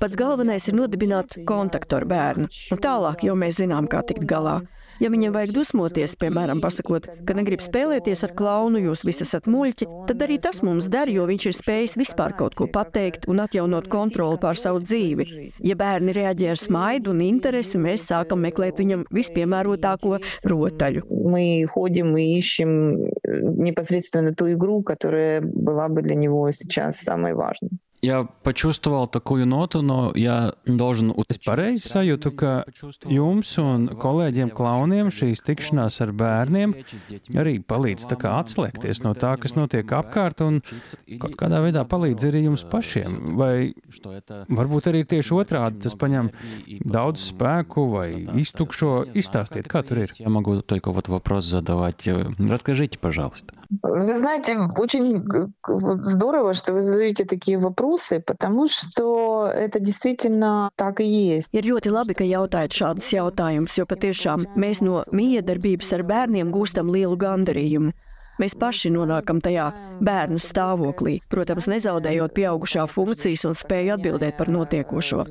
Pats galvenais ir nodibināt kontaktu ar bērnu, un tālāk jau mēs zinām, kā tikt galā. Ja viņam vajag dusmoties, piemēram, pasakot, ka negrib spēlēties ar klaunu, jūs visi esat muļķi, tad arī tas mums der, jo viņš ir spējis vispār kaut ko pateikt un atjaunot kontroli pār savu dzīvi. Ja bērni reaģē ar smaidu un interesi, mēs sākam meklēt viņam vispiemērotāko rotaļu. Мы ходим и ищем непосредственно ту игру, которая была бы для него сейчас самой важной. Я почувствовал такую ноту, но я должен... Es pareizi sajūtu, ka jums un kolēģiem klauniem šīs tikšanās ar bērniem arī palīdz tā kā atslēgties no tā, kas notiek apkārt un kaut kādā veidā palīdz arī jums pašiem. Vai varbūt arī tieši otrādi tas paņem daudz spēku vai iztukšo. Izstāstiet, kā tur ir. Я могу только вот вопрос задавать. Расскажите, пожалуйста. Вы знаете, очень здорово, что вы задаете такие вопросы, потому что это действительно так и есть. Ir ļoti labi, ka jautājat šādus jautājumus, jo patiešām mēs no miedarbības ar bērniem gūstam lielu gandarījumu. Mēs paši nonākam tajā bērnu stāvoklī, protams, nezaudējot pieaugušā funkcijas un spēju atbildēt par notiekošo.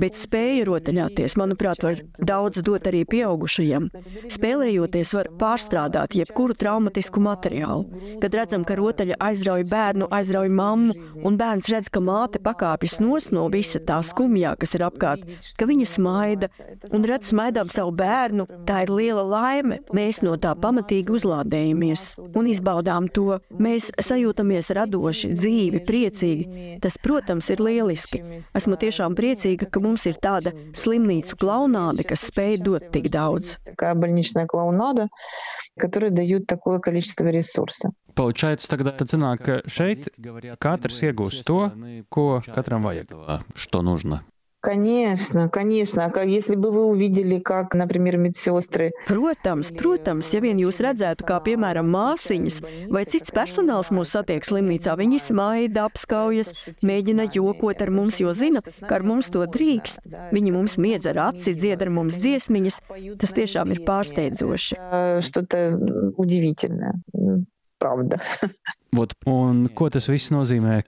Bet spēja rotaļāties, manuprāt, var daudz dot arī pieaugušajiem. Spēlējoties, var pārstrādāt jebkuru traumatisku materiālu. Kad redzam, ka rotaļa aizrauj bērnu, aizrauj mammu, un bērns redz, ka māte pakāpjas nos no visa tā skumjā, kas ir apkārt, ka viņa smaida un redz smaidām savu bērnu, tā ir liela laime. Mēs no tā pamatīgi uzlādējamies un izbaudām to. Mēs sajūtamies radoši, dzīvi, priecīgi. Tas, protams, ir lieliski. Esmu tiešām priecīga, ka mums ir tāda slimnīcu klaunāde, kas spēj dot tik daudz. которые дают такое количество ресурсов. Получается, тогда tad sanāk, ka šeit katrs iegūst to, ko katram vajag. Что нужно? Конечно, конечно. Если бы вы увидели, как, например, медсестры... Protams, protams, ja vien jūs redzētu, kā piemēram māsiņas vai cits personāls mūs satiek slimnīcā, viņi smaida, apskaujas, mēģina jokot ar mums, jo zina, ka ar mums to drīkst. Viņi mums miedz ar aci, dzied ar mums dziesmiņas. Tas tiešām ir pārsteidzoši. Что-то удивительное. Правда. Вот, un ko tas viss nozīmē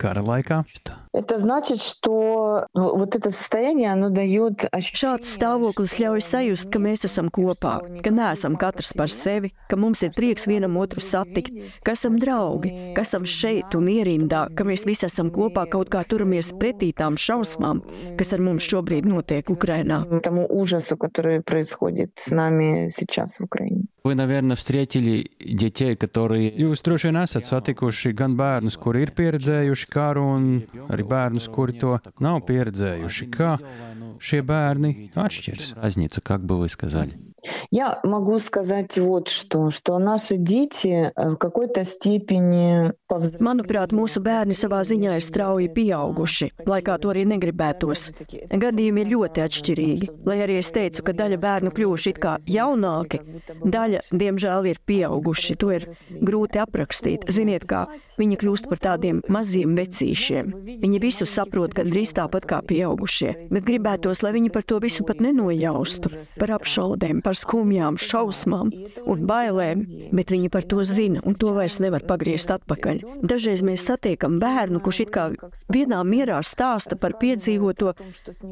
kara laikā? Это значит, что вот это состояние, оно дает Šāds stāvoklis ļauj sajust, ka mēs esam kopā, ka neesam katrs par sevi, ka mums ir prieks vienam otru satikt, ka esam draugi, ka esam šeit un ierindā, ka mēs visi esam kopā kaut kā turamies pretī tām šausmām, kas ar mums šobrīd notiek Ukrainā. Тому ужасу, который происходит с нами сейчас в Украине. Вы, наверное, встретили детей, которые... Jūs droši vien esat satikuši gan bērnus, kuri ir pieredzējuši karu, un arī bērnus, kuri to nav pieredzējuši. Kā šie bērni atšķiras? Разница, как бы вы сказали? Я могу сказать вот что, что наши дети в какой-то степени Manuprāt, mūsu bērni savā ziņā ir strauji pieauguši, lai kā to arī negribētos. Gadījumi ir ļoti atšķirīgi. Lai arī es teicu, ka daļa bērnu kļuvuši it kā jaunāki, daļa, diemžēl, ir pieauguši. To ir grūti aprakstīt. Ziniet, kā viņi kļūst par tādiem maziem vecīšiem. Viņi visu saprot gandrīz tāpat kā pieaugušie, bet gribētos, lai viņi par to visu pat nenojaustu, par apšaudēm, par skumjām, šausmām un bailēm, bet viņi par to zina un to vairs nevar pagriezt atpakaļ. Dažreiz mēs satiekam bērnu, kurš it kā vienā mierā stāsta par piedzīvoto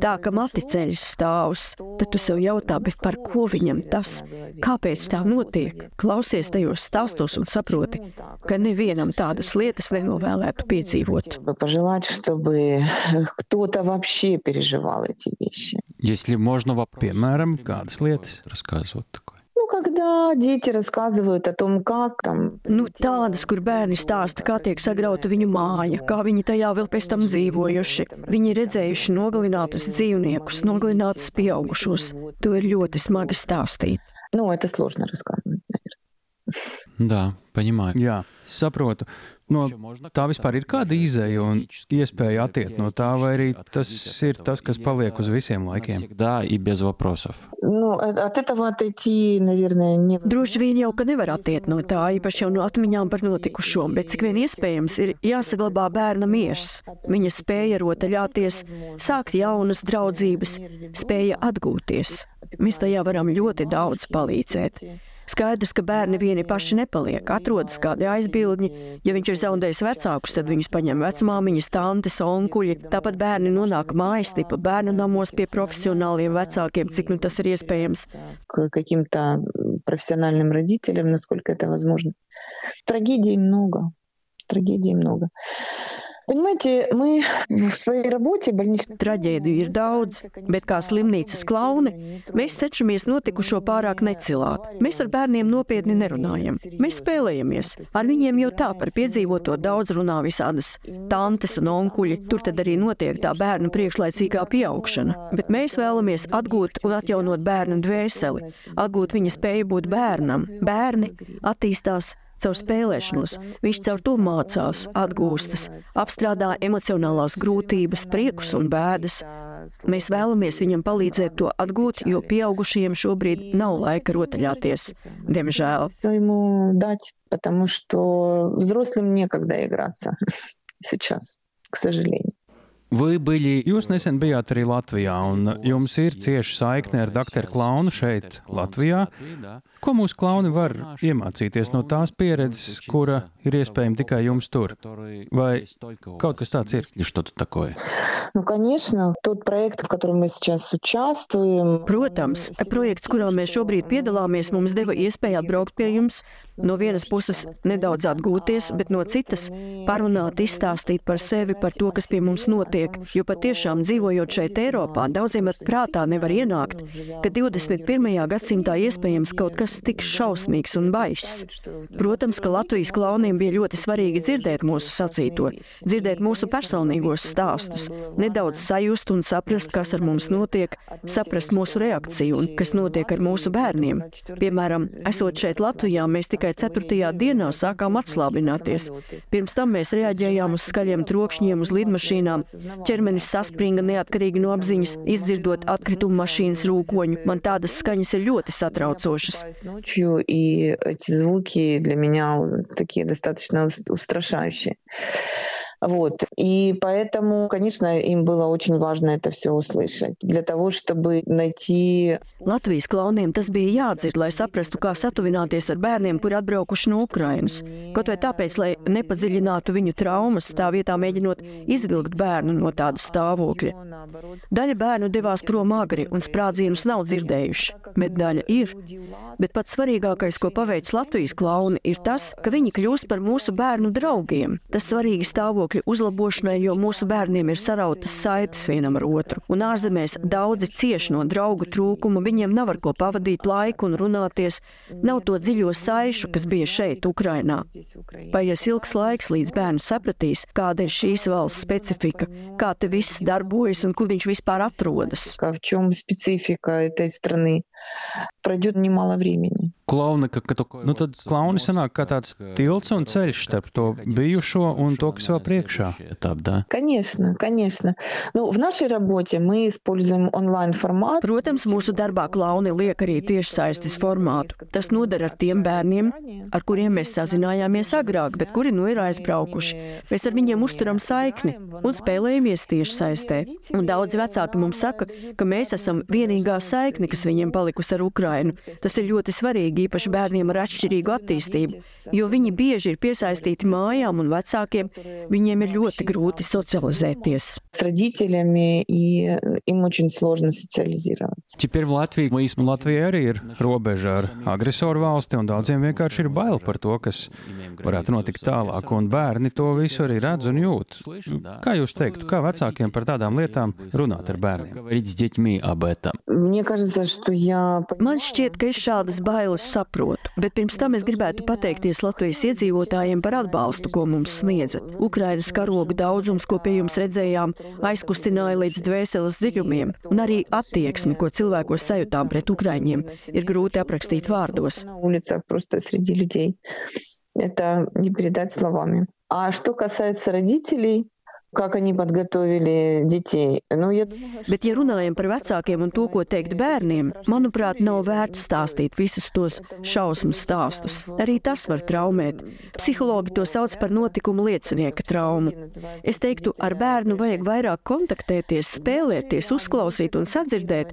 tā, ka mati ceļš stāvs. Tad tu sev jautā, bet par ko viņam tas? Kāpēc tā notiek? Klausies tajos stāstos un saproti, ka nevienam tādas lietas nenovēlētu piedzīvot. Пожелать, чтобы кто-то вообще переживал эти вещи. Если можно, piemēram, kādas lietas рассказывать такое? Nu, когда дети рассказывают о том, как там... Nu, tādas, kur bērni stāsta, kā tiek sagrauta viņu māja, kā viņi tajā vēl pēc tam dzīvojuši. Viņi ir redzējuši nogalinātus dzīvniekus, nogalinātus pieaugušos. To ir ļoti smagi stāstīt. Nu, это сложно рассказывать, наверное. Да, понимаю. Jā, saprotu. no tā vispār ir kāda izēja un iespēja attiekt no tā, vai arī tas ir tas, kas paliek uz visiem laikiem? Droši vien jau, ka nevar attiekt no tā, īpaši jau no atmiņām par notikušo, bet cik vien iespējams ir jāsaglabā bērna miers. Viņa spēja rotaļāties, sākt jaunas draudzības, spēja atgūties. Mēs tajā varam ļoti daudz palīdzēt. Skaidrs, ka bērni vieni paši nepaliek, atrodas kādi aizbildņi. Ja viņš ir zaudējis vecākus, tad viņus paņem vecmāmiņas, tantes, onkuļi. Tāpat bērni nonāk mājas tipa bērnu namos pie profesionāliem vecākiem, cik nu tas ir iespējams. Каким-то профессиональным родителям, насколько это возможно. Трагедий много. Трагедий много. Понимаете, мы в своей работе больничной... Traģēdiju ir daudz, bet kā slimnīcas klauni, mēs cenšamies notikušo pārāk necilāt. Mēs ar bērniem nopietni nerunājam. Mēs spēlējamies. Ar viņiem jau tā par piedzīvoto daudz runā visādas tantes un onkuļi. Tur tad arī notiek tā bērnu priekšlaicīgā pieaugšana. Bet mēs vēlamies atgūt un atjaunot bērnu dvēseli, atgūt viņa spēju būt bērnam. Bērni attīstās caur spēlēšanos. Viņš caur to mācās, atgūstas, apstrādā emocionālās grūtības, priekus un bēdas. Mēs vēlamies viņam palīdzēt to atgūt, jo pieaugušajiem šobrīd nav laika rotaļāties. Diemžēl. Потому что взрослым некогда играться сейчас, к сожалению. Jūs nesen bijāt arī Latvijā, un jums ir cieša saikne ar doktoru Klaunu šeit, Latvijā. Ko mūsu klauni var iemācīties no tās pieredzes, kura ir iespējama tikai jums tur? Vai kaut kas tāds ir? Что-то такое? Ну, конечно, тот проект, в котором мы сейчас участвуем. Protams, projekts, kurā mēs šobrīd piedalāmies, mums deva iespēju atbraukt pie jums, no vienas puses nedaudz atgūties, bet no citas parunāt, izstāstīt par sevi, par to, kas pie mums notiek. Jo patiešām dzīvojot šeit Eiropā, daudziem ar prātā nevar ienākt, ka 21. gadsimtā iespējams kaut kas tik šausmīgs un baisa. Protams, ka Latvijas klauniem bija ļoti svarīgi dzirdēt mūsu sacīto, dzirdēt mūsu personīgos stāstus, nedaudz sajust un saprast, kas ar mums notiek, saprast mūsu reakciju un kas notiek ar mūsu bērniem. Piemēram, esot šeit Latvijā, mēs tikai ceturtajā dienā sākām atslābināties. Pirms tam mēs reaģējām uz skaļiem trokšņiem, uz lidmašīnām. Ķermenis saspringa neatkarīgi no apziņas, izdzirdot atkritumu mašīnas rūkoņu. Man tādas skaņas ir ļoti satraucošas. И эти звуки для меня такие достаточно устрашающие. Вот. И поэтому, конечно, им было очень важно это все услышать. Для того, чтобы найти... Latvijas klauniem tas bija jādzird, lai saprastu, kā satuvināties ar bērniem, kuri atbraukuši no Ukrainas. Kaut vai tāpēc, lai nepadziļinātu viņu traumas, tā vietā mēģinot izvilkt bērnu no tāda stāvokļa. Daļa bērnu devās prom agri un sprādzienus nav dzirdējuši, bet daļa ir. Bet pats svarīgākais, ko paveic Latvijas klauni, ir tas, ka viņi kļūst par mūsu bērnu draugiem. Tas svarīgi stāvokļi stāvokļa uzlabošanai, jo mūsu bērniem ir sarautas saites vienam ar otru. Un ārzemēs daudzi cieš no draugu trūkuma, viņiem nav ar ko pavadīt laiku un runāties, nav to dziļo saišu, kas bija šeit, Ukrainā. Paies ilgs laiks, līdz bērns sapratīs, kāda ir šīs valsts specifika, kā te viss darbojas un kur viņš vispār atrodas. В чем специфика этой страны? Пройдет немало времени. Klauna, ka, ka tu, nu tad klauni sanāk kā tāds tilts un ceļš starp to bijušo un to, kas vēl priekšā. Этап, да? Конечно, конечно. Nu, в нашей работе мы используем онлайн-формат. Protams, mūsu darbā klauni liek arī tiešsaistes formātu. Tas noder ar tiem bērniem, ar kuriem mēs sazinājāmies agrāk, bet kuri nu ir aizbraukuši. Mēs ar viņiem uzturam saikni un spēlējamies tiešsaistē. Un daudzi vecāki mums saka, ka mēs esam vienīgā saikne, kas viņiem palikusi ar Ukrainu. Tas ir ļoti svarīgi svarīgi īpaši bērniem ar atšķirīgu attīstību, jo viņi bieži ir piesaistīti mājām un vecākiem, viņiem ir ļoti grūti socializēties. Теперь в Латвии, Latvija arī ir robeža ar agresoru valsti, un daudziem vienkārši ir bail par to, kas varētu notikt tālāk, un bērni to visu arī redz un jūt. Kā jūs teiktu, kā vecākiem par tādām lietām runāt ar bērniem? Man šķiet, ka es šādas bailes saprotu, bet pirms tam es gribētu pateikties Latvijas iedzīvotājiem par atbalstu, ko mums sniedzat. Ukrainas karoga daudzums, ko pie jums redzējām, aizkustināja līdz dvēseles dziļumiem, un arī attieksmi, ko cilvēkos sajūtām pret ukraiņiem, ir grūti aprakstīt vārdos. Это не передать словами. А что касается родителей, как они подготовили детей. Nu, ja... Bet, ja runājam par vecākiem un to, ko teikt bērniem, manuprāt, nav vērts stāstīt visus tos šausmu stāstus. Arī tas var traumēt. Psihologi to sauc par notikumu liecinieka traumu. Es teiktu, ar bērnu vajag vairāk kontaktēties, spēlēties, uzklausīt un sadzirdēt,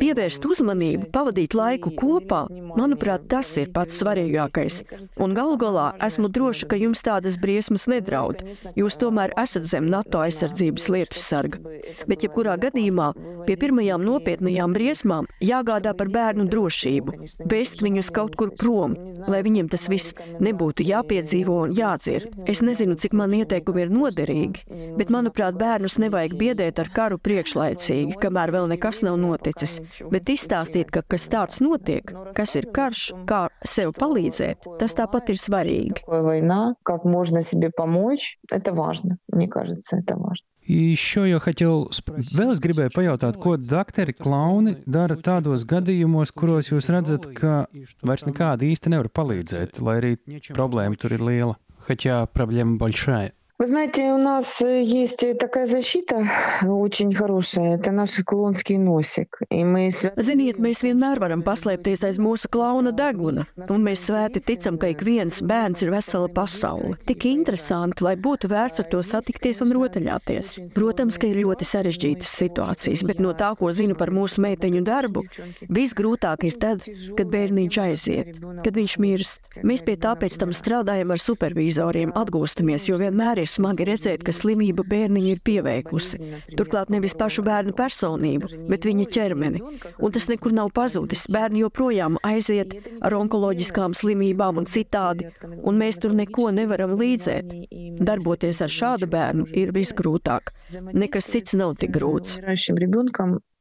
pievērst uzmanību, pavadīt laiku kopā. Manuprāt, tas ir pats svarīgākais. Un galu galā esmu droša, ka jums tādas briesmas nedraud. Jūs tomēr esat zem NATO aizsardzības lietu sarga. Bet, jebkurā gadījumā, pie pirmajām nopietnajām briesmām jāgādā par bērnu drošību, vest viņus kaut kur prom, lai viņiem tas viss nebūtu jāpiedzīvo un jādzird. Es nezinu, cik man ieteikumi ir noderīgi, bet, manuprāt, bērnus nevajag biedēt ar karu priekšlaicīgi, kamēr vēl nekas nav noticis, bet izstāstīt, ka kas tāds notiek, kas ir karš, kā sev palīdzēt, tas tāpat ir svarīgi. Война, как можно себе помочь, это важно, мне кажется kāpēc это важно. Еще я хотел vēl es gribēju pajautāt, ko dakteri klauni dara tādos gadījumos, kuros jūs redzat, ka vairs nekādi īsti nevar palīdzēt, lai arī problēma tur ir liela. Хотя проблема большая. Вы знаете, у нас э, есть такая защита очень хорошая. Это наш клонский носик. И мы... Ziniet, mēs vienmēr varam paslēpties aiz mūsu klauna deguna, un mēs svēti ticam, ka ik viens bērns ir vesela pasaule. Tik interesanti, lai būtu vērts ar to satikties un rotaļāties. Protams, ka ir ļoti sarežģītas situācijas, bet no tā, ko zinu par mūsu meiteņu darbu, visgrūtāk ir tad, kad bērniņš aiziet, kad viņš mirst. Mēs pie tā pēc tam strādājam ar supervizoriem, atgūstamies, jo vienmēr ir ir smagi redzēt, ka slimība bērniņu ir pieveikusi. Turklāt nevis pašu bērnu personību, bet viņa ķermeni. Un tas nekur nav pazudis. Bērni joprojām aiziet ar onkoloģiskām slimībām un citādi, un mēs tur neko nevaram līdzēt. Darboties ar šādu bērnu ir visgrūtāk. Nekas cits nav tik grūts.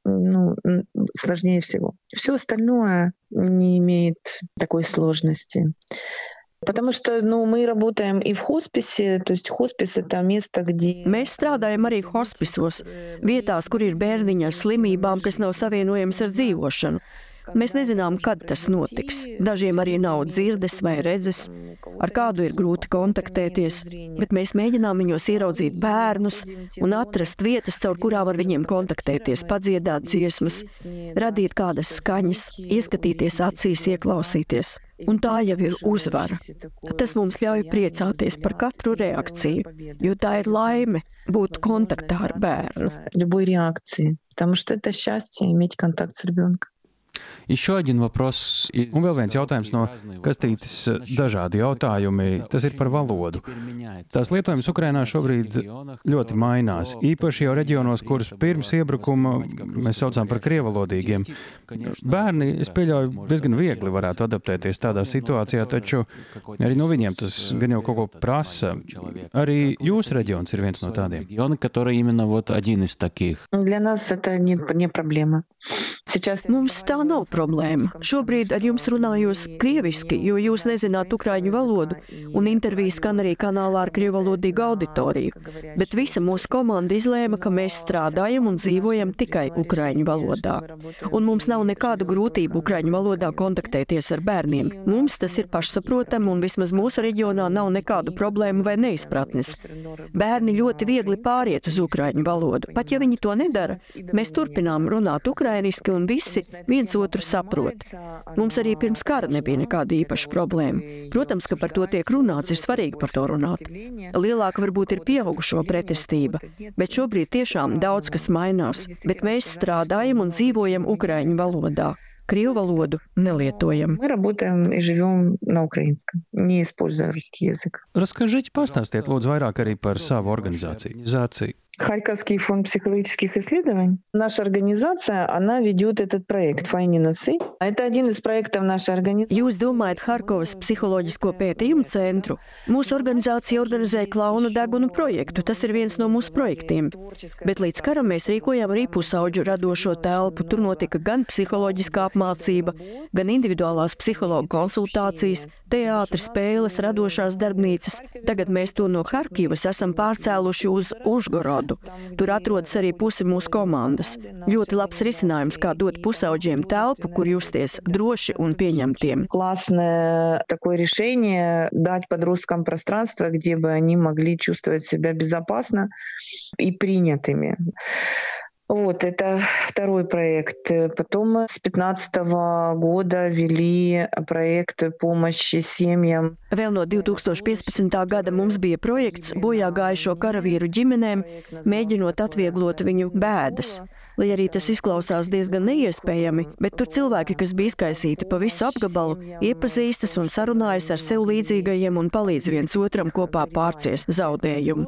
ну, сложнее всего. Все остальное не имеет такой сложности. Потому что ну, мы работаем и в хосписе, то есть хоспис это место, где... Mēs strādājam arī hospisos, vietās, kur ir bērniņi ar slimībām, kas nav savienojams ar dzīvošanu. Mēs nezinām, kad tas notiks. Dažiem arī nav dzirdes vai redzes, ar kādu ir grūti kontaktēties, bet mēs mēģinām viņos ieraudzīt bērnus un atrast vietas, caur kurām ar viņiem kontaktēties, padziedāt dziesmas, radīt kādas skaņas, ieskatīties acīs, ieklausīties. Un tā jau ir uzvara. Tas mums ļauj priecāties par katru reakciju, jo tā ir laime būt kontaktā ar bērnu. Любой реакции, потому что это счастье иметь контакт с ребенком. Еще один вопрос. Un vēl viens jautājums no kastītes dažādi jautājumi. Tas ir par valodu. Tās lietojums Ukrainā šobrīd ļoti mainās. Īpaši jau reģionos, kurus pirms iebrukuma mēs saucām par krievalodīgiem. Bērni, es pieļauju, diezgan viegli varētu adaptēties tādā situācijā, taču arī no viņiem tas gan jau kaut ko prasa. Arī jūsu reģions ir viens no tādiem. Для нас это не, не проблема. Сейчас... Mums tā nav problēma. Šobrīd ar jums runājos krieviski, jo jūs nezināt ukraiņu valodu, un intervijas skan arī kanālā ar krievalodīgu auditoriju. Bet visa mūsu komanda izlēma, ka mēs strādājam un dzīvojam tikai ukraiņu valodā. Un mums nav nekādu grūtību ukraiņu valodā kontaktēties ar bērniem. Mums tas ir pašsaprotami, un vismaz mūsu reģionā nav nekādu problēmu vai neizpratnes. Bērni ļoti viegli pāriet uz ukraiņu valodu. Pat ja viņi to nedara, mēs turpinām runāt ukrainiski un visi viens otru saprot. Mums arī pirms kara nebija nekāda īpaša problēma. Protams, ka par to tiek runāts, ir svarīgi par to runāt. Lielāka varbūt ir pieaugušo pretestība, bet šobrīd tiešām daudz kas mainās, bet mēs strādājam un dzīvojam ukraiņu valodā. Крию валоду не летуем. Мы работаем и живем на украинском, не используя русский язык. Расскажите, pastāstiet, lūdzu, vairāk arī par savu organizāciju. Харьковский фонд психологических исследований. Наша организация, она ведет этот проект «Файни носы». Это один из проектов нашей организации. Jūs domājat Harkovas psiholoģisko pētījumu centru? Mūsu organizācija organizē klaunu degunu projektu. Tas ir viens no mūsu projektiem. Bet līdz karam mēs rīkojām arī pusauģu radošo telpu. Tur notika gan psiholoģiskā apmācība, gan individuālās psihologu konsultācijas, teātris, spēles, radošās darbnīcas. Tagad mēs to no Harkivas esam pārcēluši uz Užgorodu gadu. Tur atrodas arī puse mūsu komandas. Ļoti labs risinājums, kā dot pusauģiem telpu, kur justies droši un pieņemtiem. Классное такое решение дать подросткам пространство, где бы они могли чувствовать себя безопасно и принятыми. Вот, это второй проект. Потом с 2015 года вели проект помощи семьям. Vēl no 2015. gada mums bija projekts bojā gājušo karavīru ģimenēm, mēģinot atvieglot viņu bēdas. Lai arī tas izklausās diezgan neiespējami, bet tur cilvēki, kas bija izkaisīti pa visu apgabalu, iepazīstas un sarunājas ar sev līdzīgajiem un palīdz viens otram kopā pārciest zaudējumu.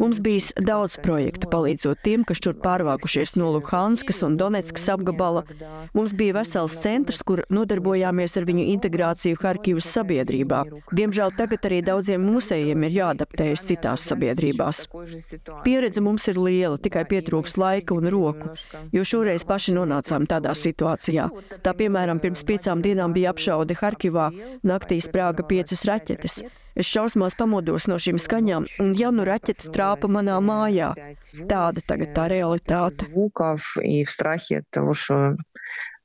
Mums bija daudz projektu palīdzot tiem, kas tur pārvākušies no Luhanskas un Donetskas apgabala. Mums bija vesels centrs, kur nodarbojāmies ar viņu integrāciju Harkivas sabiedrībā. Diemžēl tagad arī daudziem mūsējiem ir jāadaptējas citās sabiedrībās. Pieredze mums ir liela, tikai pietrūks laika un roku jo šoreiz paši nonācām tādā situācijā. Tā piemēram, pirms piecām dienām bija apšaude Harkivā, naktī sprāga piecas raķetes. Es šausmās pamodos no šīm skaņām, un jaunu raķetes trāpa manā mājā. Tāda tagad tā realitāte.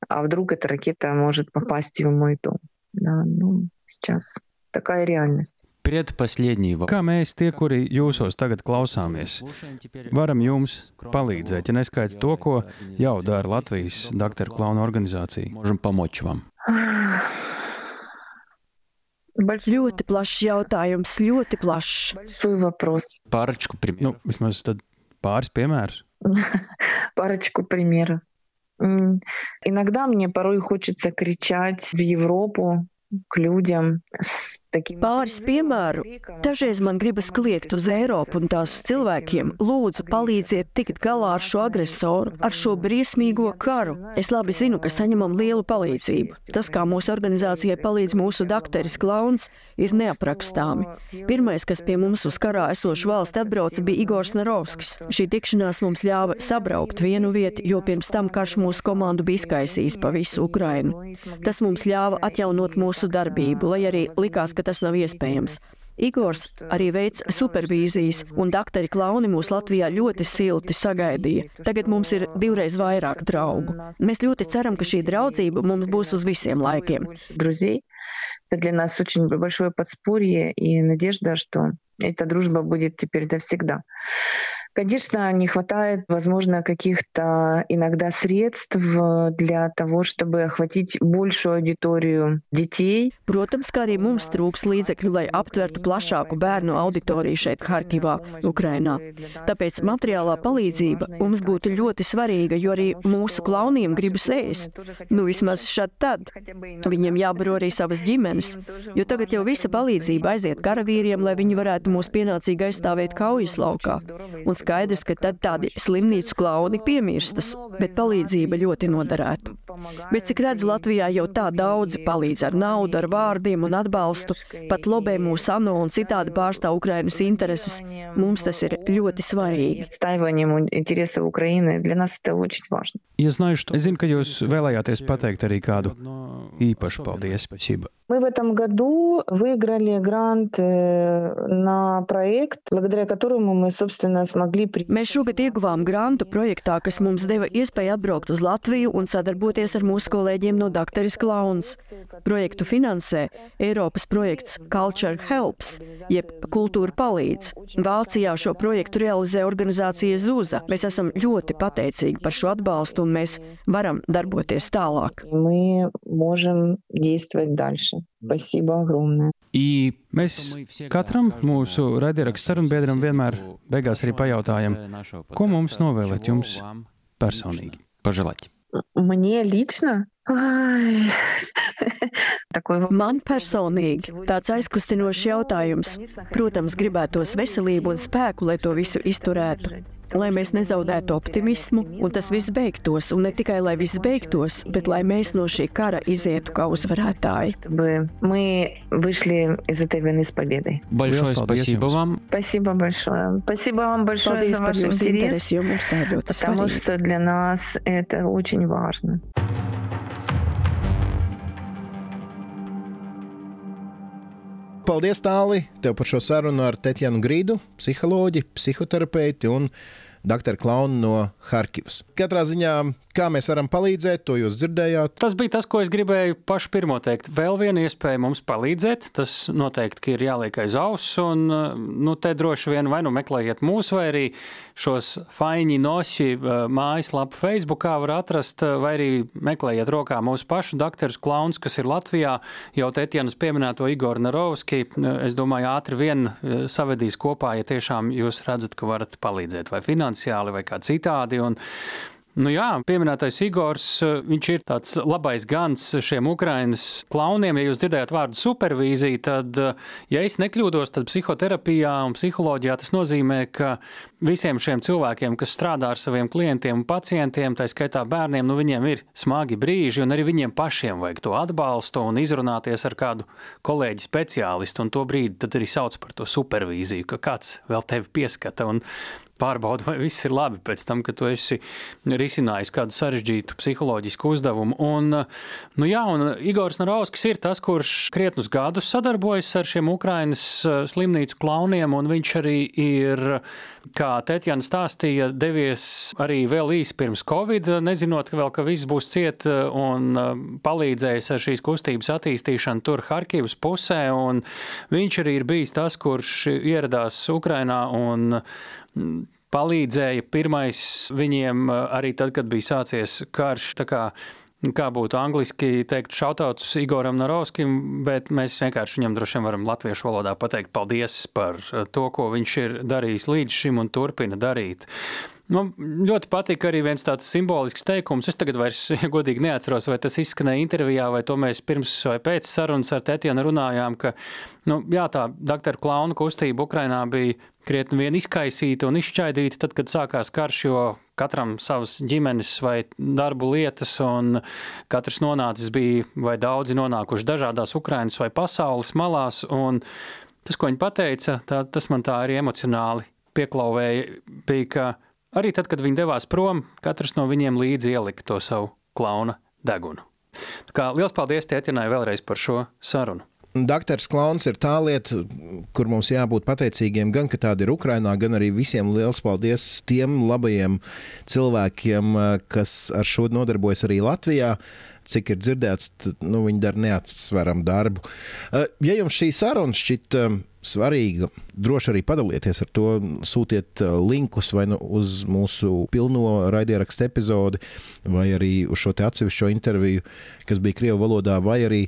А вдруг эта ракета может попасть в мой дом? Да, ну, сейчас такая реальность. Kā mēs, tie, kuri jūsos tagad klausāmies, varam jums palīdzēt, ja neskaita to, ko jau dara Latvijas doktora klauna organizācija? Можем помочь вам. Ļoti plašs jautājums, ļoti plašs. Pāračku primēru. Nu, vismaz tad pāris piemērus. Парочку примеров. Иногда мне порой хочется кричать в Европу к людям с Pāris piemēru. Dažreiz man gribas kliegt uz Eiropu un tās cilvēkiem. Lūdzu, palīdziet tikt galā ar šo agresoru, ar šo briesmīgo karu. Es labi zinu, ka saņemam lielu palīdzību. Tas, kā mūsu organizācijai palīdz mūsu dakteris Klauns, ir neaprakstāmi. Pirmais, kas pie mums uz karā esošu valsti atbrauca, bija Igors Narovskis. Šī tikšanās mums ļāva sabraukt vienu vietu, jo pirms tam karš mūsu komandu bija izkaisījis pa visu Ukrainu. Tas mums ļāva atjaunot mūsu darbību, lai arī likās, ka tas nav iespējams. Igors arī veic supervīzijas, un doktori klauni mūs Latvijā ļoti silti sagaidīja. Tagad mums ir divreiz vairāk draugu. Mēs ļoti ceram, ka šī draudzība mums būs uz visiem laikiem. Это для нас очень большое подспорье и надежда, что эта дружба будет теперь навсегда. Конечно, не хватает, возможно, каких-то иногда средств для того, чтобы охватить большую аудиторию детей. Protams, kā arī mums trūks līdzekļu, lai aptvertu plašāku bērnu auditoriju šeit, Harkivā, Ukrainā. Tāpēc materiālā palīdzība mums būtu ļoti svarīga, jo arī mūsu klauniem gribas ēst. Nu, vismaz šad tad. Viņiem jābaro arī savas ģimenes, jo tagad jau visa palīdzība aiziet karavīriem, lai viņi varētu mūs pienācīgi aizstāvēt kaujas laukā. Un skaidrs, ka tad tādi slimnīcu klauni piemirstas, bet palīdzība ļoti noderētu. Bet cik redzu, Latvijā jau tā daudzi palīdz ar naudu, ar vārdiem un atbalstu, pat lobē mūsu ANO un citādi pārstāv Ukrainas intereses. Mums tas ir ļoti svarīgi. Ja знаю, что... Es zinu, ka jūs vēlējāties pateikt arī kādu īpašu paldies. Спасибо. Мы в этом году выиграли грант на проект, благодаря которому мы, собственно, смогли... Mēs šogad ieguvām grantu projektā, kas mums deva iespēju atbraukt uz Latviju un sadarboties ar mūsu kolēģiem no Dakteris Klauns. Projektu finansē Eiropas projekts Culture Helps, jeb Kultūra palīdz. Vācijā šo projektu realizē organizācija Zuza. Mēs esam ļoti pateicīgi par šo atbalstu un mēs varam darboties tālāk. Мы можем действовать дальше. Спасибо огромное. I mēs katram mūsu raidierakstu sarunbiedram vienmēr beigās arī pajautājam, ko mums novēlēt jums personīgi, pažēlēt. Мне лично? Ai. Man personīgi tāds aizkustinošs jautājums. Protams, gribētos veselību un spēku, lai to visu izturētu, lai mēs nezaudētu optimismu un tas viss beigtos. Un ne tikai lai viss beigtos, bet lai mēs no šī kara izietu kā uzvarētāji. Большое спасибо вам. Спасибо большое. Спасибо вам большое Paldies за par ваш jūsu интерес, interesi, jo mums tā ir ļoti потому svarīgi. что для нас это очень важно. Paldies, Tāli, tev par šo sarunu ar Tetjanu Grīdu, psiholoģi, psihoterapeiti un doktoru Klaunu no Harkivas. Katrā ziņā, kā mēs varam palīdzēt, to jūs dzirdējāt. Tas bija tas, ko es gribēju pašu pirmo teikt. Vēl viena iespēja mums palīdzēt. Tas noteikti ir jāliek aiz auss. Un, nu, te droši vien vai nu meklējiet mūs, vai arī šos faiņi noši mājaslapu Facebookā var atrast, vai arī meklējiet rokā mūsu pašu doktorus Klauns, kas ir Latvijā. Jau Tetjanas pieminēto Igoru Narovski, es domāju, ātri vien savedīs kopā, ja tiešām jūs redzat, ka varat palīdzēt vai finansiāli vai kā citādi. Un, Nu jā, pieminētais Igors, viņš ir tāds labais gans šiem Ukraiņas klauniem. Ja jūs dzirdējāt vārdu supervīzija, tad, ja es nekļūdos, tad psihoterapijā un psiholoģijā tas nozīmē, ka visiem šiem cilvēkiem, kas strādā ar saviem klientiem un pacientiem, tā skaitā bērniem, nu viņiem ir smagi brīži, un arī viņiem pašiem vajag to atbalstu un izrunāties ar kādu kolēģi speciālistu, un to brīdi tad arī sauc par to supervīziju, ka kāds vēl tevi pieskata. Un pārbauda, vai viss ir labi pēc tam, kad tu esi risinājis kādu sarežģītu psiholoģisku uzdevumu. Un, nu jā, un Igors Narovskis ir tas, kurš krietnus gadus sadarbojas ar šiem Ukrainas eh, slimnīcu klauniem, un viņš arī ir, kā Tetjana stāstīja, devies arī vēl īsi pirms Covid, nezinot vēl, ka viss būs ciet un eh, palīdzējis ar šīs kustības attīstīšanu tur Harkivas pusē, un viņš arī ir bijis tas, kurš ieradās Ukrainā un palīdzēja pirmais viņiem eh, arī tad, kad bija sācies karš. Kā, kā būtu angliski teikt, šautauts Igoram Narovskim, bet mēs vienkārši viņam droši vien varam latviešu valodā pateikt paldies par eh, to, ko viņš ir darījis līdz šim un turpina darīt. Man nu, ļoti patīk arī viens tāds simbolisks teikums. Es tagad vairs godīgi neatceros, vai tas izskanēja intervijā, vai to mēs pirms vai pēc sarunas ar Tētienu runājām, ka nu, jā, tā doktora klauna kustība Ukrainā bija krietni vien izkaisīta un izšķaidīta tad, kad sākās karš, jo katram savas ģimenes vai darbu lietas, un katrs nonācis bija vai daudzi nonākuši dažādās Ukrainas vai pasaules malās. Tas, ko viņi pateica, tā, tas man tā arī emocionāli pieklauvēja, bija, ka Arī tad, kad viņi devās prom, katrs no viņiem līdzi ielika to savu klauna degunu. Tā kā, liels paldies Tietinai vēlreiz par šo sarunu. Dakteris Klauns ir tā lieta, kur mums jābūt pateicīgiem, gan ka tāda ir Ukrainā, gan arī visiem liels paldies tiem labajiem cilvēkiem, kas ar šo nodarbojas arī Latvijā. Cik ir dzirdēts, nu, viņi dara neatsveramu darbu. Ja jums šī saruna šķiet svarīga. Droši arī padalieties ar to, sūtiet uh, linkus vai nu uz mūsu pilno raidierakstu epizodi, vai arī uz šo atsevišķo interviju, kas bija Krievijas valodā, vai arī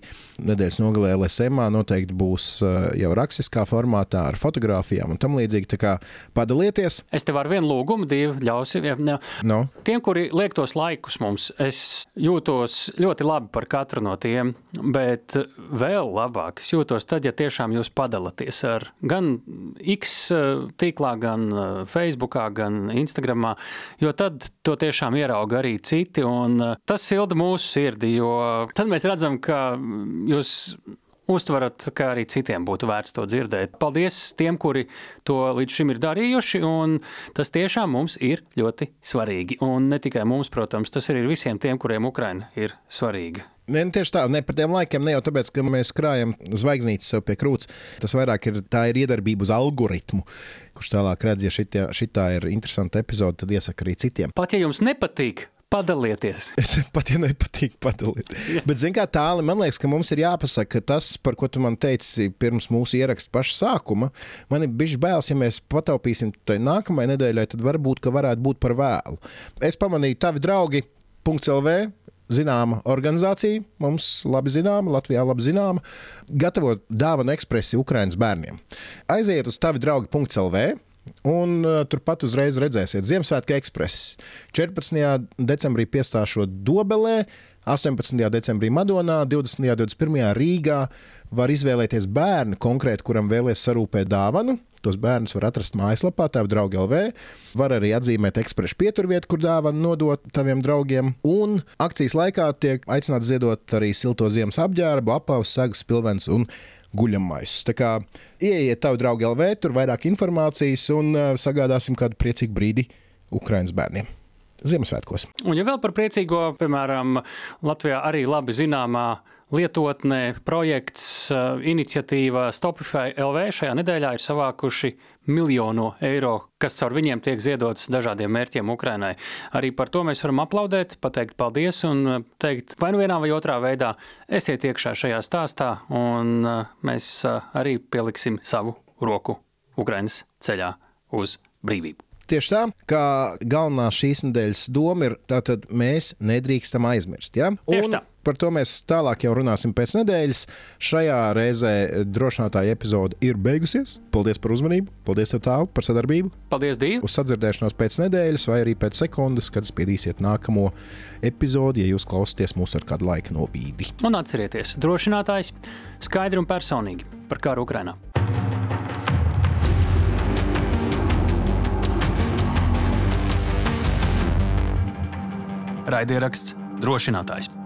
nedēļas nogalē LSMā noteikti būs uh, jau rakstiskā formātā ar fotografijām un tam līdzīgi. Tā kā padalieties. Es tev ar vienu lūgumu, divu ļausim. Ja, no. Tiem, kuri liek tos laikus mums, es jūtos ļoti labi par katru no tiem, bet vēl labāk es jūtos tad, ja tiešām jūs padalāties ar gan X eh, tīklā, gan eh, Facebookā, gan Instagramā, jo tad to tiešām ierauga arī citi, un eh, tas silda mūsu sirdi, jo tad mēs redzam, ka jūs uztverat, ka arī citiem būtu vērts to dzirdēt. Paldies tiem, kuri to līdz šim ir darījuši, un tas tiešām mums ir ļoti svarīgi. Un ne tikai mums, protams, tas ir visiem tiem, kuriem Ukraina ir svarīga. Ne, nu, tieši tā, ne par tiem laikiem, ne jau tāpēc, ka mēs krājam zvaigznītes sev pie krūts. Tas vairāk ir tā ir iedarbība uz algoritmu, kurš tālāk redz, ja šitā, šitā ir interesanta epizode, tad iesaka arī citiem. Pat ja jums nepatīk, Padalieties. Es pat, ja nepatīk, padalieties. Ja. Bet, zināmā mērā, tālāk man liekas, ka mums ir jāpasaka, ka tas, par ko tu man teici pirms mūsu ieraksta paša sākuma, man ir bijis bailes, ja mēs pataupīsim tai nākamajai nedēļai, tad varbūt, varētu būt par vēlu. Es pamanīju, tavi draugi. .lv zināma organizācija, mums labi zināma, Latvijā labi zināma, gatavo dāvanu ekspresi Ukraiņas bērniem. Aiziet uz tavi draugi.lv. Un uh, turpat uzreiz redzēsiet Ziemassvētku ekspresu. 14. decembrī piestāšot Dobelē, 18. decembrī Madonā, 20. un 21. Rīgā var izvēlēties bērnu konkrēti, kuram vēlēs sarūpēt dāvanu. Tos bērnus var atrast mājaslapā, tā draugi LV. Var arī atzīmēt ekspresu pieturvietu, kur dāvanu nodot taviem draugiem. Un akcijas laikā tiek aicināts ziedot arī silto ziemas apģērbu, apavus, sagas, pilvens un guļamais. Tā kā ieiet tavu draugu LV, tur vairāk informācijas un uh, sagādāsim kādu priecīgu brīdi Ukraiņas bērniem. Ziemassvētkos. Un, ja vēl par priecīgo, piemēram, Latvijā arī labi zināmā lietotnē projekts, uh, iniciatīva Stopify LV šajā nedēļā ir savākuši miljonu eiro, kas caur viņiem tiek ziedots dažādiem mērķiem Ukrainai. Arī par to mēs varam aplaudēt, pateikt paldies un uh, teikt, vai nu vienā vai otrā veidā esiet iekšā šajā stāstā, un uh, mēs arī pieliksim savu roku Ukrainas ceļā uz brīvību. Tieši tā, kā galvenā šīs nedēļas doma ir, tātad mēs nedrīkstam aizmirst. Ja? Un par to mēs tālāk jau runāsim pēc nedēļas. Šajā reizē drošinātāja epizode ir beigusies. Paldies par uzmanību, paldies tev tālu par sadarbību. Paldies, Dīva! Uz sadzirdēšanos pēc nedēļas, vai arī pēc sekundes, kad spiedīsiet nākamo epizodi, ja jūs klausāties mūsu ar kādu laika nobīdi. Un atcerieties, drošinātājs skaidri un personīgi par karu Ukrajinā. Raidieraksts drošinātājs.